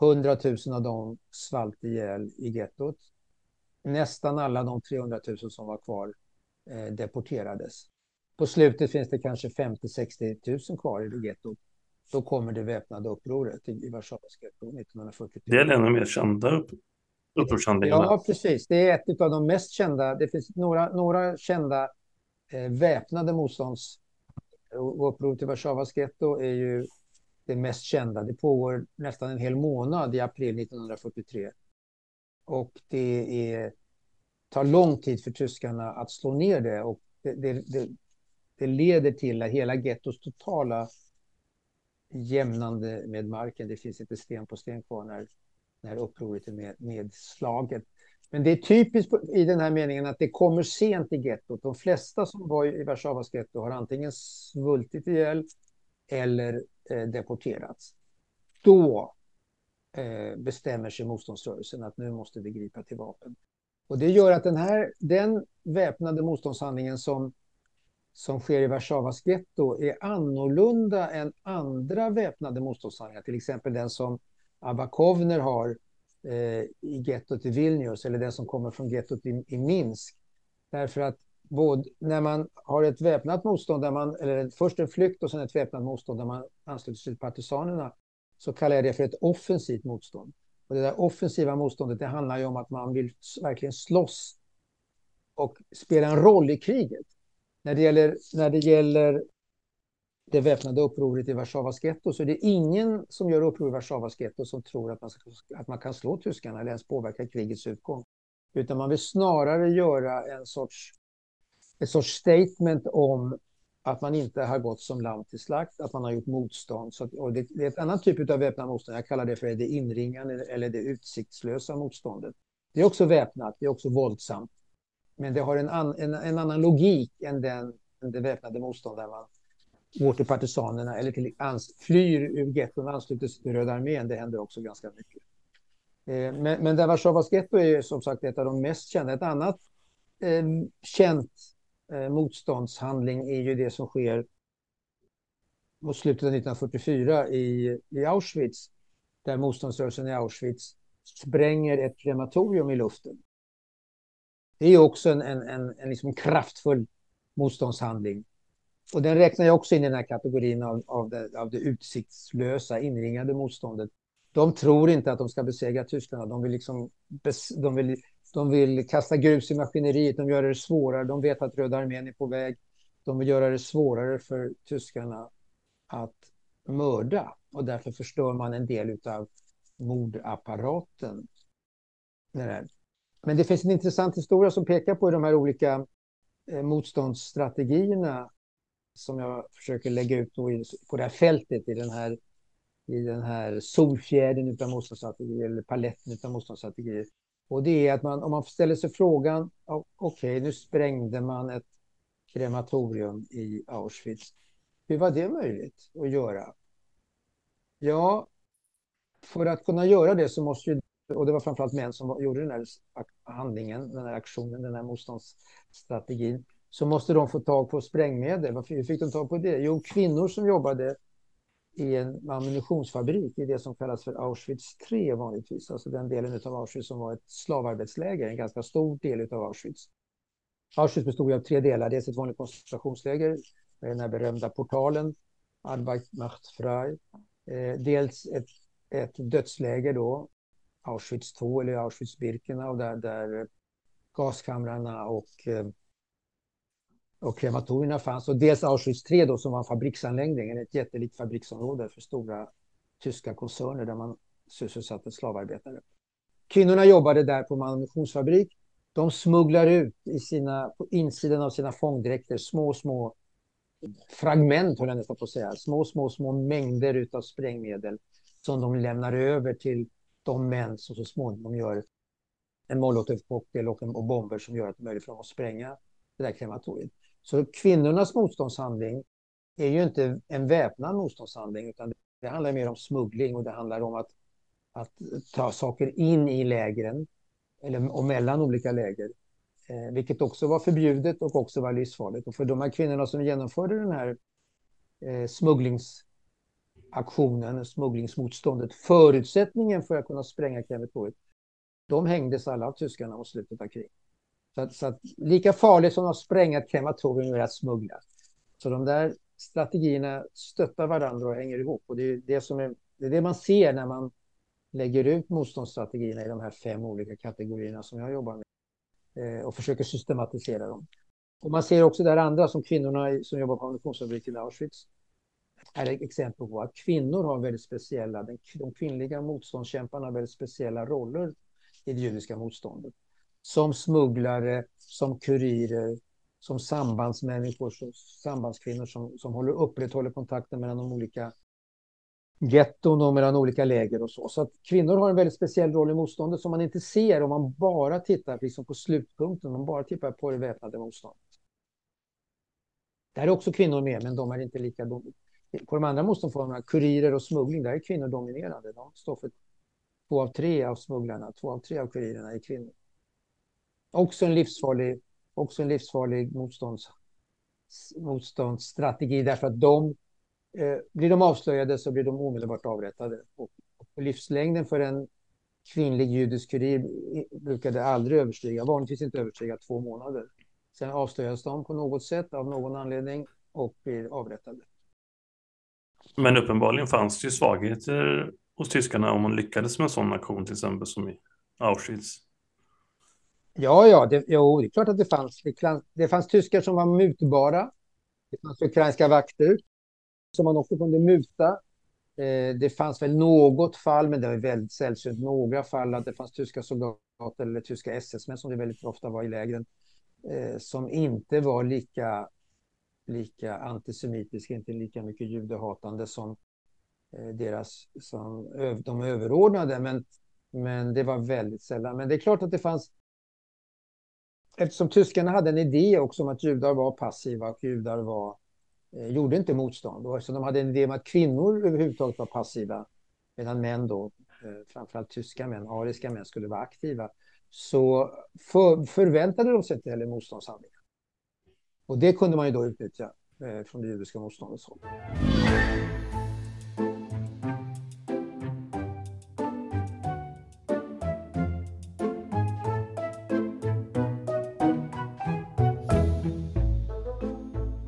100 000 av dem svalt ihjäl i gettot nästan alla de 300 000 som var kvar eh, deporterades. På slutet finns det kanske 50-60 000 kvar i gettot. Då kommer det väpnade upproret i Warszawas getto 1943. Det är en av de mer kända upp, upprorshandlingarna. Ja, precis. Det är ett av de mest kända. Det finns några, några kända eh, väpnade motstånds och upproret till Warszawas getto är ju det mest kända. Det pågår nästan en hel månad i april 1943. Och det är, tar lång tid för tyskarna att slå ner det och det, det, det, det leder till att hela gettos totala jämnande med marken. Det finns inte sten på sten kvar när, när upproret är med, nedslaget. Men det är typiskt i den här meningen att det kommer sent i gettot. De flesta som var i Warszawas getto har antingen svultit ihjäl eller eh, deporterats. Då eh, bestämmer sig motståndsrörelsen att nu måste vi gripa till vapen. Och det gör att den här, den väpnade motståndshandlingen som, som sker i Warszawas getto är annorlunda än andra väpnade motståndshandlingar, till exempel den som Abakovner har eh, i gettot i Vilnius eller den som kommer från gettot i, i Minsk. Därför att både, när man har ett väpnat motstånd, där man, eller först en flykt och sen ett väpnat motstånd där man ansluter sig till partisanerna, så kallar jag det för ett offensivt motstånd. Och det där offensiva motståndet, det handlar ju om att man vill verkligen slåss och spela en roll i kriget. När det gäller, när det gäller det väpnade upproret i Warszawas getto så är det ingen som gör uppror i Warszawas getto som tror att man, ska, att man kan slå tyskarna eller ens påverka krigets utgång. Utan man vill snarare göra en sorts, ett sorts statement om att man inte har gått som land till slakt, att man har gjort motstånd. Så att, och det, det, är ett annat typ av väpnat motstånd. Jag kallar det för det inringande eller det utsiktslösa motståndet. Det är också väpnat, det är också våldsamt. Men det har en, an, en, en annan logik än, den, än det väpnade motstånd där man går till partisanerna eller till, ans, flyr ur getton och ansluter sig till Röda armén. Det händer också ganska mycket. Eh, men, men där Warszawas getto är som sagt ett av de mest kända. Ett annat eh, känt eh, motståndshandling är ju det som sker mot slutet av 1944 i, i Auschwitz. Där motståndsrörelsen i Auschwitz spränger ett krematorium i luften. Det är också en, en, en, en liksom kraftfull motståndshandling. Och den räknar jag också in i den här kategorin av, av, det, av det utsiktslösa, inringade motståndet. De tror inte att de ska besegra tyskarna. De vill, liksom de vill, de vill kasta grus i maskineriet. De gör det svårare. De vet att Röda armén är på väg. De vill göra det svårare för tyskarna att mörda. Och därför förstör man en del av mordapparaten. Men det finns en intressant historia som pekar på de här olika eh, motståndsstrategierna som jag försöker lägga ut på det här fältet i den här, i den här solfjädern utan motståndsstrategier eller paletten utan motståndsstrategier. Och det är att man, om man ställer sig frågan, okej, okay, nu sprängde man ett krematorium i Auschwitz. Hur var det möjligt att göra? Ja, för att kunna göra det så måste ju, och det var framförallt män som gjorde den här handlingen, den här aktionen, den här motståndsstrategin så måste de få tag på sprängmedel. Hur fick de tag på det? Jo, kvinnor som jobbade i en ammunitionsfabrik i det som kallas för Auschwitz 3 vanligtvis, alltså den delen av Auschwitz som var ett slavarbetsläger, en ganska stor del av Auschwitz. Auschwitz bestod av tre delar, dels ett vanligt koncentrationsläger, eh, den här berömda portalen, Arbeit macht frei, eh, dels ett, ett dödsläger då, Auschwitz 2 eller Auschwitz-Birkenau, där, där gaskamrarna och eh, och krematorierna fanns. Och dels Auschwitz 3 då, som var en fabriksanläggning, ett jättelikt fabriksområde för stora tyska koncerner där man sysselsatte slavarbetare. Kvinnorna jobbade där på en ammunitionsfabrik. De smugglar ut i sina, på insidan av sina fångdräkter små, små fragment, höll jag nästan på att säga. Små, små, små mängder av sprängmedel som de lämnar över till de män som så småningom gör en molotovcocktail och, och bomber som gör att det är möjligt för dem att spränga det där krematoriet. Så kvinnornas motståndshandling är ju inte en väpnad motståndshandling utan det handlar mer om smuggling och det handlar om att, att ta saker in i lägren eller och mellan olika läger. Eh, vilket också var förbjudet och också var livsfarligt. Och för de här kvinnorna som genomförde den här eh, aktionen, smugglingsmotståndet, förutsättningen för att kunna spränga krematoriet, de hängdes alla av tyskarna mot slutet av kriget. Så att, så att, lika farligt som att spränga ett krematorium är att smuggla. Så de där strategierna stöttar varandra och hänger ihop. Och det är det, som är, det är det man ser när man lägger ut motståndsstrategierna i de här fem olika kategorierna som jag jobbar med eh, och försöker systematisera dem. Och man ser också där andra som kvinnorna som jobbar på ammunitionsfabriken i Auschwitz är ett exempel på att kvinnor har väldigt speciella, de kvinnliga motståndskämparna har väldigt speciella roller i det judiska motståndet. Som smugglare, som kurirer, som sambandsmänniskor, som sambandskvinnor som, som håller, upprätthåller kontakten mellan de olika getton och mellan olika läger och så. Så att kvinnor har en väldigt speciell roll i motståndet som man inte ser om man bara tittar liksom på slutpunkten, om man bara tittar på det väpnade motståndet. Där är också kvinnor med, men de är inte lika på de andra motståndsformerna, kurirer och smuggling, där är kvinnor dominerande. De står för två av tre av smugglarna, två av tre av kurirerna är kvinnor. Också en livsfarlig, också en livsfarlig motstånds, motståndsstrategi därför att de Eh, blir de avslöjade så blir de omedelbart avrättade. Och, och livslängden för en kvinnlig judisk kurir brukade aldrig överstiga, vanligtvis inte överstiga två månader. Sen avslöjas de på något sätt av någon anledning och blir avrättade. Men uppenbarligen fanns det ju svagheter hos tyskarna om man lyckades med en sån aktion till exempel som i Auschwitz. Ja, ja, det, jo, det är klart att det fanns. Det, fanns tyskar som var mutbara. Det fanns ukrainska vakter som man också kunde muta. Eh, det fanns väl något fall, men det var väldigt sällsynt, några fall att det fanns tyska soldater eller tyska SS-män som det väldigt ofta var i lägren, eh, som inte var lika, lika antisemitiska, inte lika mycket judehatande som eh, deras, som de överordnade. Men, men det var väldigt sällan. Men det är klart att det fanns Eftersom tyskarna hade en idé också om att judar var passiva och judar var Eh, gjorde inte motstånd. Och eftersom de hade en idé om att kvinnor överhuvudtaget var passiva, medan män då, eh, framförallt tyska män, ariska män, skulle vara aktiva, så för, förväntade de sig inte heller motståndshandling. Och det kunde man ju då utnyttja eh, från det judiska motståndets håll.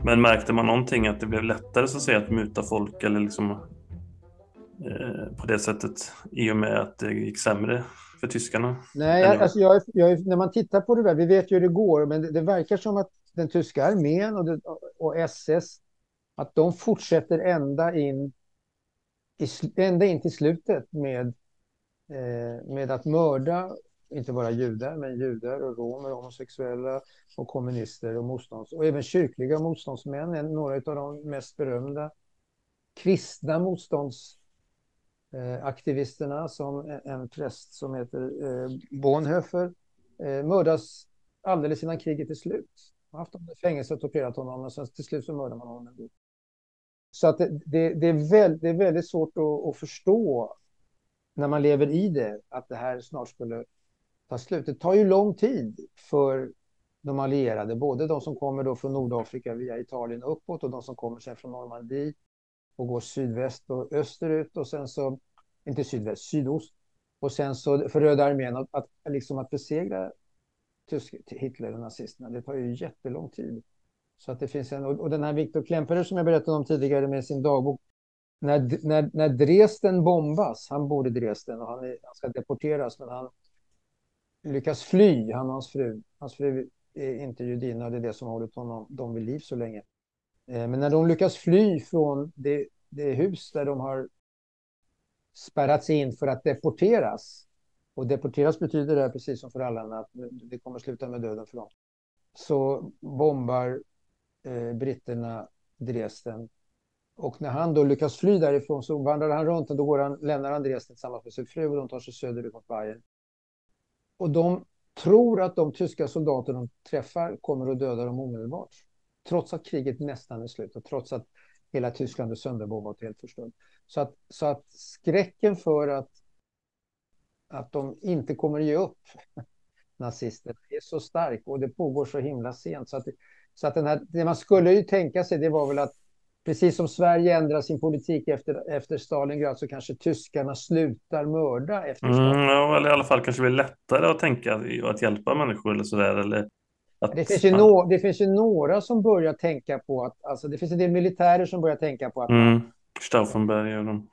Men märkte man någonting att det blev lättare så att säga att muta folk eller liksom eh, på det sättet i och med att det gick sämre för tyskarna? Nej, alltså jag, jag, när man tittar på det där, vi vet ju hur det går, men det, det verkar som att den tyska armén och, det, och SS, att de fortsätter ända in, i, ända in till slutet med, eh, med att mörda inte bara judar, men judar och romer, homosexuella och kommunister och motstånds... Och även kyrkliga motståndsmän, några av de mest berömda kristna Eh, aktivisterna, som en präst som heter eh, Bonhoeffer, eh, mördas alldeles innan kriget är slut. Man har haft honom i fängelse och torterat honom, och sen till slut så mördar man honom. Så att det, det, det, är, väl, det är väldigt svårt att, att förstå när man lever i det, att det här snart skulle ta slut. Det tar ju lång tid för de allierade, både de som kommer då från Nordafrika via Italien uppåt och de som kommer sen från Normandie och går sydväst och österut och sen så, inte sydväst, sydost. Och sen så för Röda armén att, att, liksom att besegra tysk, Hitler och nazisterna, det tar ju jättelång tid. Så att det finns en, och den här Viktor Klemperer som jag berättade om tidigare med sin dagbok, när, när, när Dresden bombas, han bor i Dresden och han, är, han ska deporteras, men han lyckas fly, han och hans fru. Hans fru är inte judinna, det är det som har hållit honom, dem vid liv så länge. Eh, men när de lyckas fly från det, det hus där de har spärrats in för att deporteras, och deporteras betyder det precis som för alla att det kommer sluta med döden för dem, så bombar eh, britterna Dresden. Och när han då lyckas fly därifrån så vandrar han runt och då går han, lämnar han Dresden tillsammans med sin fru och de tar sig söderut mot Bayern. Och de tror att de tyska soldater de träffar kommer att döda dem omedelbart. Trots att kriget nästan är slut och trots att hela Tyskland är sönderbombat och helt förstört. Så att, så att skräcken för att, att de inte kommer att ge upp nazisterna är så stark och det pågår så himla sent. Så att, så att den här, det man skulle ju tänka sig det var väl att precis som Sverige ändrar sin politik efter, efter Stalingrad så kanske tyskarna slutar mörda efter Stalingrad. Mm, ja, eller i alla fall kanske det blir lättare att tänka att hjälpa människor eller sådär. Eller att, det, finns ju no, det finns ju några som börjar tänka på att, alltså det finns en del militärer som börjar tänka på att mm, Stauffenberg och de.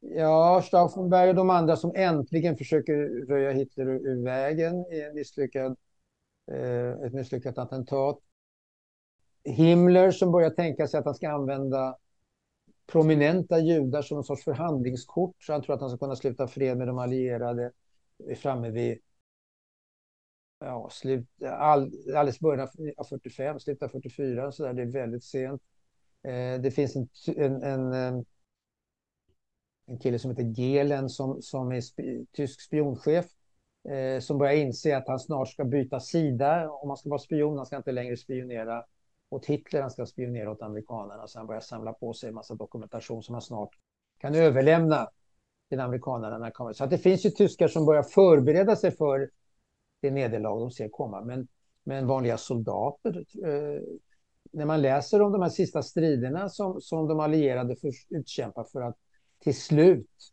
Ja, Stauffenberg och de andra som äntligen försöker röja Hitler ur, ur vägen i en misslyckad, eh, ett misslyckat attentat. Himmler som börjar tänka sig att han ska använda prominenta judar som en sorts förhandlingskort. Så han tror att han ska kunna sluta fred med de allierade. Framme vid ja, slut, all, alldeles början av 45, slutet av 44. Så där. Det är väldigt sent. Eh, det finns en, en, en, eh, en kille som heter Gelen som, som är sp tysk spionchef eh, som börjar inse att han snart ska byta sida om han ska vara spion. Han ska inte längre spionera åt Hitler, han ska spionera åt amerikanerna. Så han börjar samla på sig en massa dokumentation som han snart kan överlämna till amerikanerna. Så att det finns ju tyskar som börjar förbereda sig för det nederlag de ser komma. Men, men vanliga soldater, eh, när man läser om de här sista striderna som, som de allierade för, utkämpar för att till slut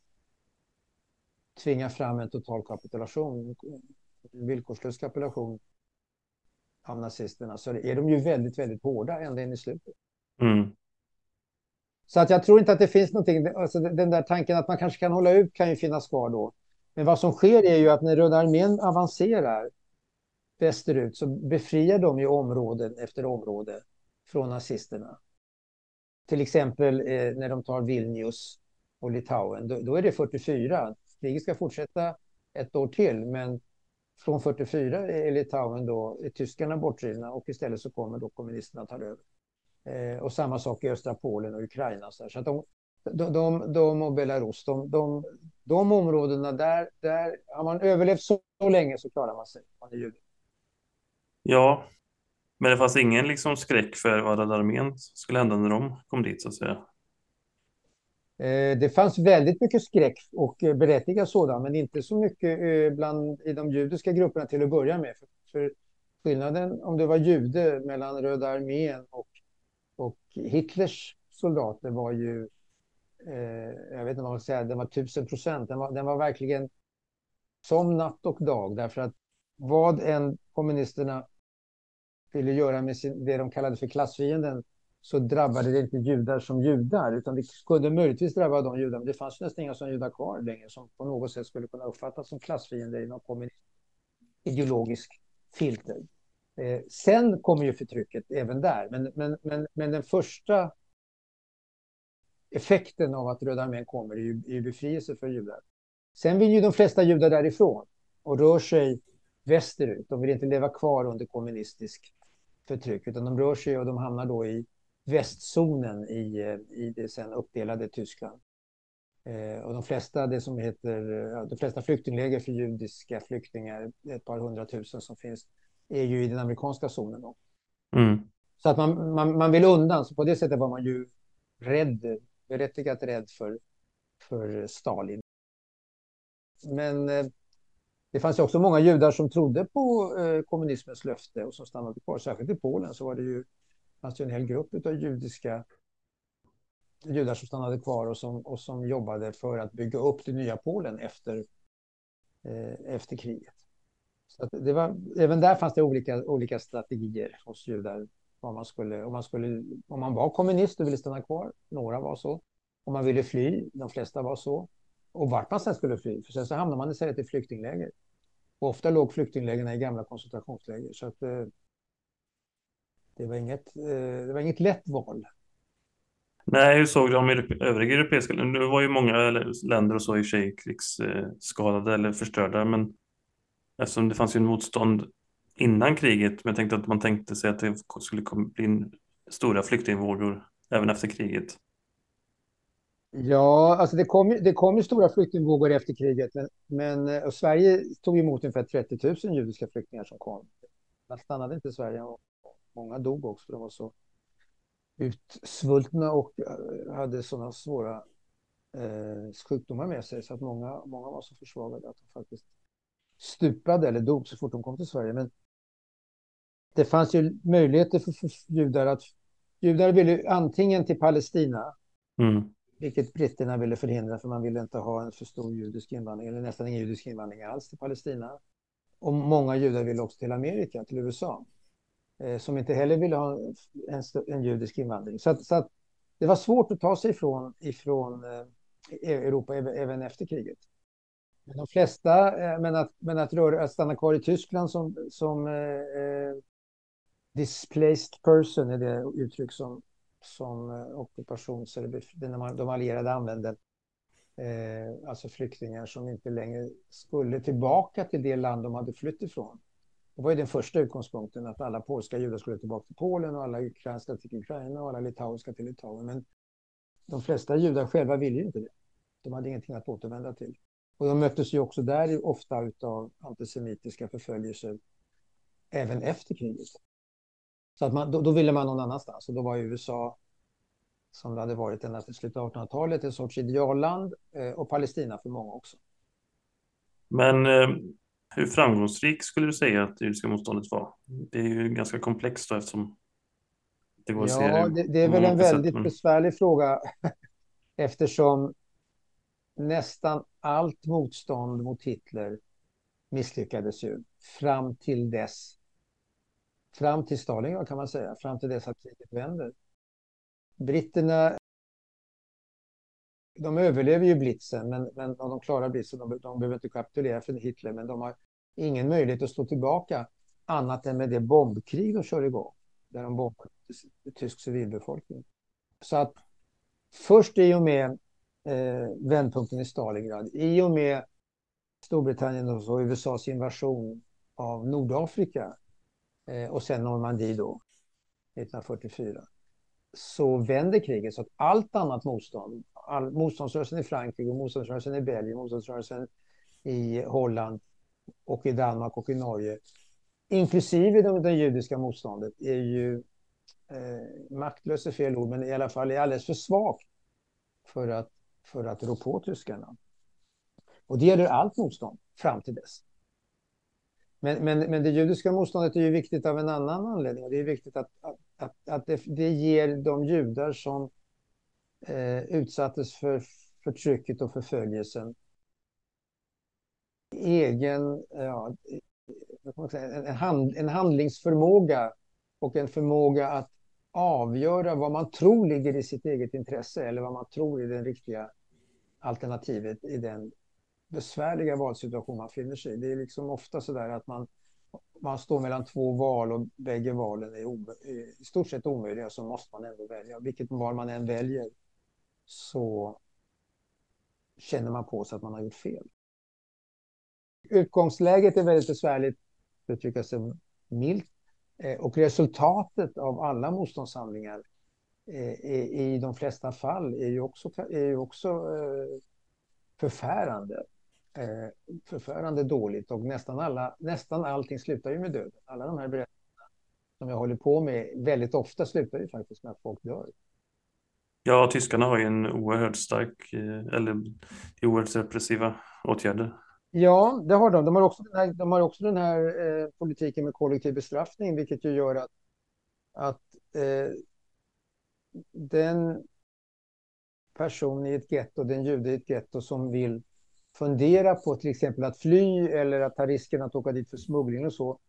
tvinga fram en total kapitulation, en villkorslös kapitulation av nazisterna, så är de ju väldigt, väldigt hårda ända in i slutet. Mm. Så att jag tror inte att det finns någonting, alltså den där tanken att man kanske kan hålla ut kan ju finnas kvar då. Men vad som sker är ju att när Röda armén avancerar västerut så befriar de ju områden efter område från nazisterna. Till exempel eh, när de tar Vilnius och Litauen, då, då, är det 44. Kriget ska fortsätta ett år till, men från 44 är Litauen då, är tyskarna bortdrivna och istället så kommer då kommunisterna ta över. Eh, och samma sak i östra Polen och Ukraina. Så, så att de, de, de, de och Belarus, de, de, de områdena där, där har man överlevt så, så länge så klarar man sig. Man är jude. Ja, men det fanns ingen liksom skräck för vad Röda armén skulle hända när de kom dit så att säga. Eh, det fanns väldigt mycket skräck och berättigad sådan, men inte så mycket eh, bland, i de judiska grupperna till att börja med. För, för skillnaden om det var jude mellan Röda armén och, och Hitlers soldater var ju, eh, jag vet inte vad man ska säga, den var tusen procent. Den var, den var verkligen som natt och dag, därför att vad än kommunisterna ville göra med sin, det de kallade för klassfienden så drabbade det inte judar som judar, utan det kunde möjligtvis drabba de judar, men det fanns nästan inga sådana judar kvar längre som på något sätt skulle kunna uppfattas som klassfiender i någon kommunist ideologisk filter. Eh, sen kommer ju förtrycket även där, men, men, men, men den första effekten av att Röda armén kommer är ju, är ju befrielse för judar. Sen vill ju de flesta judar därifrån och rör sig västerut. De vill inte leva kvar under kommunistisk förtryck, utan de rör sig och de hamnar då i västzonen i, i det sen uppdelade Tyskland. Eh, och de flesta, det som heter, de flesta flyktingläger för judiska flyktingar, ett par hundratusen som finns, är ju i den amerikanska zonen. Då. Mm. Så att man, man, man vill undan, så på det sättet var man ju rädd, berättigat rädd för, för Stalin. Men eh, det fanns också många judar som trodde på eh, kommunismens löfte och som stannade kvar. Särskilt i Polen så var det ju, fanns det en hel grupp av judiska judar som stannade kvar och som, och som jobbade för att bygga upp det nya Polen efter, eh, efter kriget. Så det var, även där fanns det olika, olika strategier hos judar. Om man, skulle, om, man skulle, om man var kommunist och ville stanna kvar, några var så. Om man ville fly, de flesta var så och vart man sen skulle fly. För sen så hamnade man istället i flyktingläger. Och ofta låg flyktinglägren i gamla koncentrationsläger. Så att, eh, det, var inget, eh, det var inget lätt val. Nej, hur såg de övriga europeiska länderna? Nu var ju många länder och så i och för sig krigsskadade eller förstörda, men eftersom det fanns ju en motstånd innan kriget, men jag tänkte att man tänkte sig att det skulle bli stora flyktingvågor även efter kriget. Ja, alltså det kom, det kom ju stora flyktingvågor efter kriget, men, men eh, Sverige tog emot ungefär 30 000 judiska flyktingar som kom. Man stannade inte i Sverige och många dog också för de var så utsvultna och eh, hade sådana svåra eh, sjukdomar med sig så att många, många var så försvagade att de faktiskt stupade eller dog så fort de kom till Sverige. Men det fanns ju möjligheter för, för judar att judar ville antingen till Palestina mm vilket britterna ville förhindra för man ville inte ha en för stor judisk invandring eller nästan ingen judisk invandring alls till Palestina. Och många judar ville också till Amerika, till USA, eh, som inte heller ville ha en, en judisk invandring. Så, att, så att det var svårt att ta sig ifrån, ifrån eh, Europa även efter kriget. Men de flesta, eh, men att, men att, röra, att stanna kvar i Tyskland som, som eh, eh displaced person är det uttryck som, som eh, ockupations eller de allierade använde. Eh, alltså flyktingar som inte längre skulle tillbaka till det land de hade flytt ifrån. Det var ju den första utgångspunkten att alla polska judar skulle tillbaka till Polen och alla ukrainska till Ukraina och alla litauiska till Litauen. Men de flesta judar själva ville ju inte det. De hade ingenting att återvända till. Och de möttes ju också där ofta av antisemitiska förföljelser även efter kriget. Så att man, då, då, ville man någon annanstans och då var USA, som det hade varit ända till slutet av 1800-talet, en sorts idealland eh, och Palestina för många också. Men eh, hur framgångsrik skulle du säga att det judiska motståndet var? Det är ju ganska komplext då eftersom det går att ja, se det, det är väl en väldigt sätt, besvärlig fråga eftersom nästan allt motstånd mot Hitler misslyckades ju fram till dess. Fram till Stalingrad kan man säga, fram till dess att kriget vänder. Britterna de överlever ju blitzen, men, men de klarar blitzen. De, de behöver inte kapitulera för Hitler, men de har ingen möjlighet att stå tillbaka annat än med det bombkrig de kör igång, där de bombar tysk civilbefolkning. Så att först i och med eh, vändpunkten i Stalingrad, i och med Storbritannien och USAs invasion av Nordafrika Eh, och sen Normandie då, 1944, så vänder kriget så att allt annat motstånd, all, motståndsrörelsen i Frankrike, motståndsrörelsen i Belgien, motståndsrörelsen i Holland och i Danmark och i Norge, inklusive det, det judiska motståndet, är ju eh, maktlös är fel ord, men i alla fall är alldeles för svagt för att, för att rå på tyskarna. Och det gäller allt motstånd fram till dess. Men, men, men det judiska motståndet är ju viktigt av en annan anledning. Det är viktigt att, att, att det, det ger de judar som eh, utsattes för förtrycket och förföljelsen egen eh, ja, en, hand, en handlingsförmåga och en förmåga att avgöra vad man tror ligger i sitt eget intresse eller vad man tror är det riktiga alternativet i den besvärliga valsituation man finner sig i. Det är liksom ofta så där att man, man står mellan två val och bägge valen är i stort sett omöjliga så måste man ändå välja. Vilket val man än väljer så känner man på sig att man har gjort fel. Utgångsläget är väldigt besvärligt, för att uttrycka sig milt. Eh, och resultatet av alla motståndshandlingar eh, i de flesta fall är ju också, är ju också eh, eh. Förfärande dåligt och nästan, alla, nästan allting slutar ju med döden. Alla de här berättelserna som jag håller på med, väldigt ofta slutar ju faktiskt med att folk dör. Ja, tyskarna har ju en oerhört stark, eller oerhört repressiva åtgärder. Ja, det har de. De har också den här, de har också den här eh, politiken med kollektiv bestraffning, vilket ju gör att, att eh, den person i ett getto, den jude i ett getto som vill fundera på till exempel att fly eller att ta risken att åka dit för smuggling och så,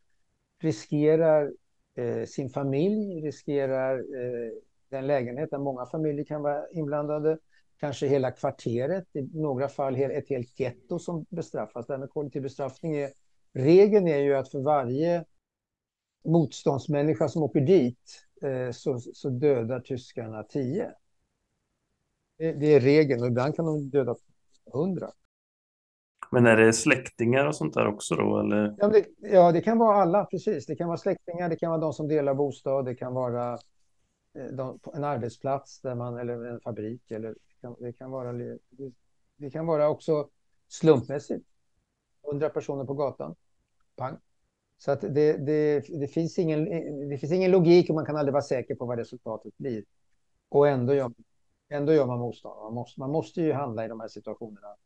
riskerar eh, sin familj, riskerar eh, den lägenhet där många familjer kan vara inblandade, kanske hela kvarteret, i några fall ett helt getto som bestraffas. Det här med kollektiv bestraffning är, regeln är ju att för varje motståndsmänniska som åker dit eh, så, så, dödar tyskarna tio. Det, det, är regeln och ibland kan de döda hundra. Men är det släktingar och sånt där också då? Eller? Ja det, ja, det kan vara alla, precis. Det kan vara släktingar, det kan vara de som delar bostad, det kan vara eh, de, en arbetsplats där man, eller en fabrik eller kan, det, kan vara, det kan vara också slumpmässigt. 100 personer på gatan. Pang. Så att det, det, det, finns ingen, det finns ingen logik och man kan aldrig vara säker på vad resultatet blir. Och ändå gör, ändå gör man motstånd. Man måste, man måste ju handla i de här situationerna.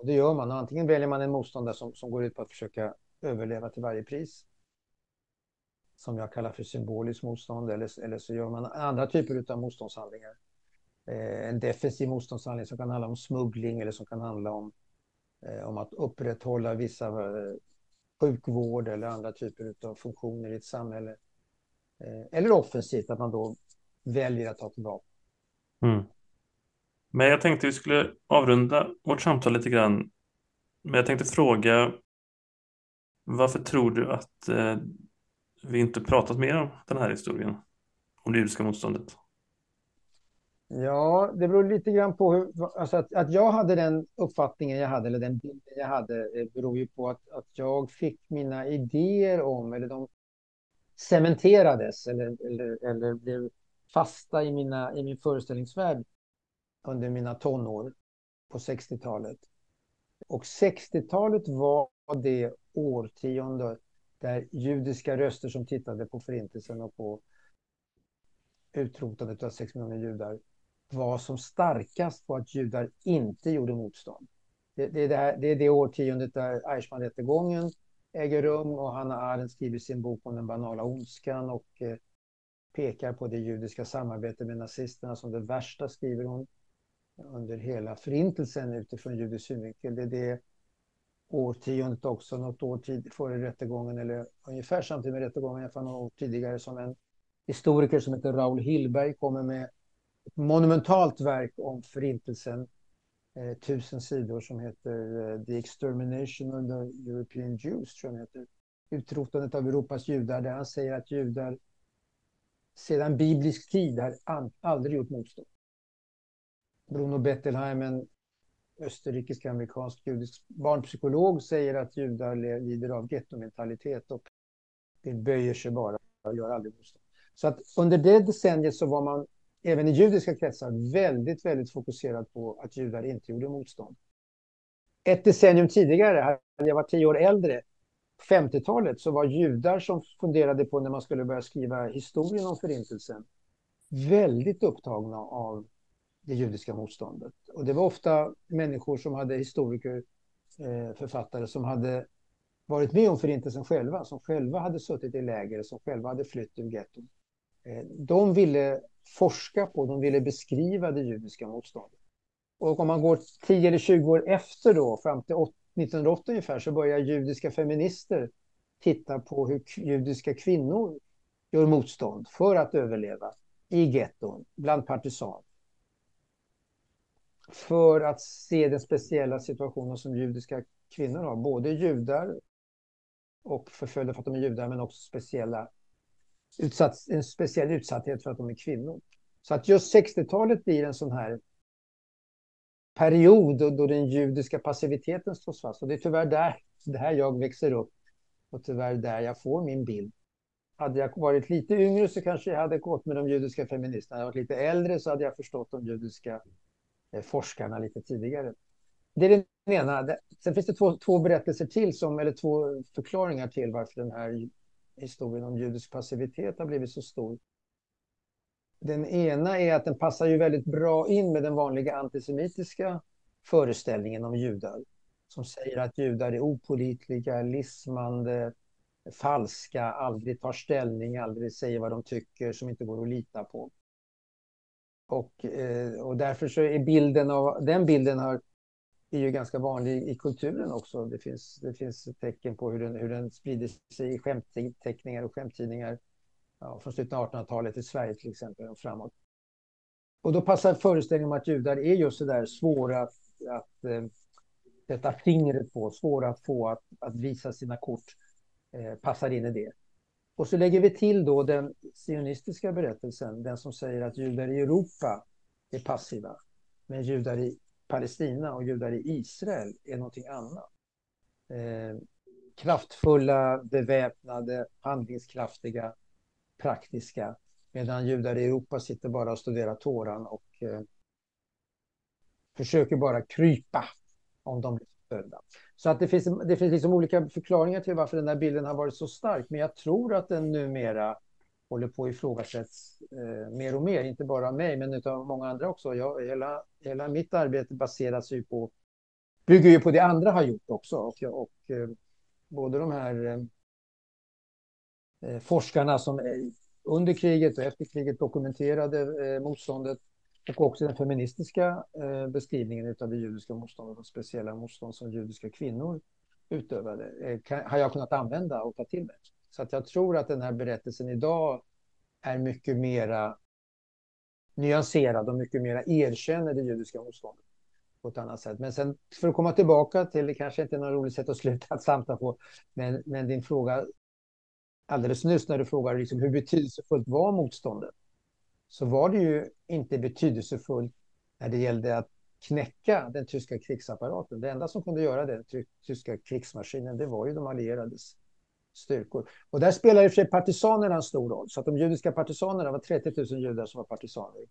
Och det gör man. Och antingen väljer man en motståndare som, som går ut på att försöka överleva till varje pris. Som jag kallar för symboliskt motstånd. Eller, eller så gör man andra typer av motståndshandlingar Eh, en defensiv motståndshandling som kan handla om smuggling eller som kan handla om, eh, om att upprätthålla vissa eh, sjukvård eller andra typer av funktioner i ett samhälle. Eh, eller offensivt, att man då väljer att ta tillbaka. Mm. Men jag tänkte vi skulle avrunda vårt samtal lite grann. Men jag tänkte fråga varför tror du att eh, vi inte pratat mer om den här historien, om det judiska motståndet. Ja, det beror lite grann på hur, alltså att, att jag hade den uppfattningen jag hade, eller den bilden jag hade, eh, beror ju på att, att jag fick mina idéer om, eller de cementerades, eller, eller, eller blev fasta i, mina, i min föreställningsvärld under mina tonår på 60-talet. Och 60-talet var det årtionde där judiska röster som tittade på förintelsen och på utrotandet av sex miljoner judar var som starkast på att judar inte gjorde motstånd. Det, det, är, det, här, det är det årtiondet där Eichmann-rättegången äger rum och Hanna Arendt skriver sin bok om den banala ondskan och eh, pekar på det judiska samarbetet med nazisterna som det värsta, skriver hon, under hela förintelsen utifrån judisk synvinkel. Det är det årtiondet också, något år tid, före rättegången eller ungefär samtidigt med rättegången, i alla fall några år tidigare, som en historiker som heter Raoul Hillberg kommer med ett monumentalt verk om förintelsen, eh, tusen sidor som heter eh, The Extermination of the European Jews, tror jag heter. Utrotandet av Europas judar, där han säger att judar sedan biblisk tid har aldrig gjort motstånd. Bruno Bettelheim, en österrikisk-amerikansk judisk barnpsykolog, säger att judar lider av gettomentalitet och det böjer sig bara och gör aldrig motstånd. Så att under det decenniet så var man även i judiska kretsar väldigt, väldigt fokuserad på att judar inte gjorde motstånd. Ett decennium tidigare, hade jag var tio år äldre, 50-talet, så var judar som funderade på när man skulle börja skriva historien om förintelsen väldigt upptagna av det judiska motståndet. Och det var ofta människor som hade historiker, eh, författare som hade varit med om förintelsen själva, som själva hade suttit i läger, som själva hade flytt ur getton. Eh, de ville forska på, de ville beskriva det judiska motståndet. Och om man går 10 eller 20 år efter då, fram till 1980 ungefär, så börjar judiska feminister titta på hur judiska kvinnor gör motstånd för att överleva i getton, bland partisaner. För att se den speciella situationen som judiska kvinnor har, både judar och förföljda för att de är judar, men också speciella utsatt, en speciell utsatthet för att de är kvinnor. Så att just 60-talet blir en sån här period då, den judiska passiviteten slås fast. Och det är tyvärr där, där jag växer upp och tyvärr där jag får min bild. Hade jag varit lite yngre så kanske jag hade gått med de judiska feministerna. Hade jag varit lite äldre så hade jag förstått de judiska Eh, forskarna lite tidigare. Det är den ena. Sen finns det två, två berättelser till, som, eller två förklaringar till varför den här historien om judisk passivitet har blivit så stor. Den ena är att den passar ju väldigt bra in med den vanliga antisemitiska föreställningen om judar. Som säger att judar är opolitliga, lismande, falska, aldrig tar ställning, aldrig säger vad de tycker, som inte går att lita på. Och, eh, och därför så är bilden av, den bilden har är ju ganska vanlig i kulturen också. Det finns, det finns tecken på hur den, hur den sprider sig i skämtteckningar och skämttidningar ja, från slutet av 1800-talet i Sverige till exempel och framåt. Och då passar föreställningen om att judar är just så där svåra att, att eh, sätta fingret på, svåra att få att, att visa sina kort, eh, passar in i det. Och så lägger vi till då den sionistiska berättelsen, den som säger att judar i Europa är passiva, men judar i Palestina och judar i Israel är någonting annat. Eh, kraftfulla, beväpnade, handlingskraftiga, praktiska. Medan judar i Europa sitter bara och studerar Toran och eh, försöker bara krypa om de blir förföljda. Så att det finns, det finns liksom olika förklaringar till varför den där bilden har varit så stark. Men jag tror att den numera håller på att ifrågasättas eh, mer och mer, inte bara av mig men av många andra också. Jag, hela, hela mitt arbete baseras ju på, bygger ju på det andra har gjort också. Och, och eh, både de här eh, eh forskarna som eh, under kriget och efter kriget dokumenterade eh, motståndet och också den feministiska eh, beskrivningen av det judiska motståndet och speciella motstånd som judiska kvinnor utövade eh, kan, har jag kunnat använda och ta till mig. Så att jag tror att den här berättelsen idag är mycket mera nyanserad och mycket mera erkänner det judiska motståndet på ett annat sätt. Men sen för att komma tillbaka till, det kanske inte är något roligt sätt att sluta ett samtal på, men, men din fråga alldeles nyss när du frågade liksom hur betydelsefullt var motståndet, så var det ju inte betydelsefullt när det gällde att knäcka den tyska krigsapparaten. Det enda som kunde göra den tyska krigsmaskinen, det var ju de allierades styrkor. Och där spelade i och för sig partisanerna en stor roll. Så att de judiska partisanerna var 30 000 judar som var partisaner.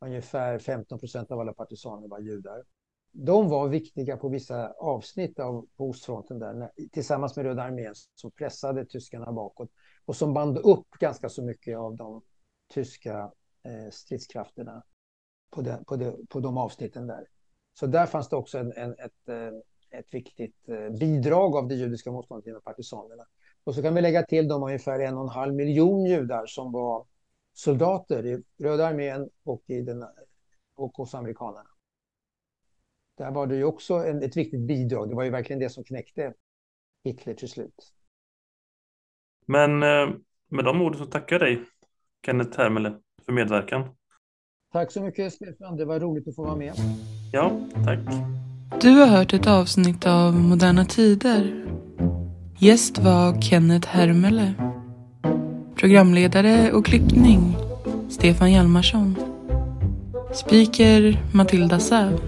Ungefär 15 procent av alla partisaner var judar. De var viktiga på vissa avsnitt av på ostfronten där, tillsammans med Röda armén som pressade tyskarna bakåt och som band upp ganska så mycket av de tyska eh, stridskrafterna på, de, på, de, på de avsnitten där. Så där fanns det också en, en, ett, eh, ett viktigt eh, bidrag av det judiska motståndet genom partisanerna. Och så kan vi lägga till de ungefär en och en halv miljon judar som var soldater i Röda armén och, i den, och hos amerikanerna. Där var det ju också en, ett viktigt bidrag. Det var ju verkligen det som knäckte Hitler till slut. Men eh, med de orden så tackar jag dig, Kenneth Hermele, för medverkan. Tack så mycket Stefan, det var roligt att få vara med. Ja, tack. Du har hört ett avsnitt av Moderna Tider. Gäst var Kenneth Hermele. Programledare och klippning Stefan Hjalmarsson. Speaker Matilda Säv.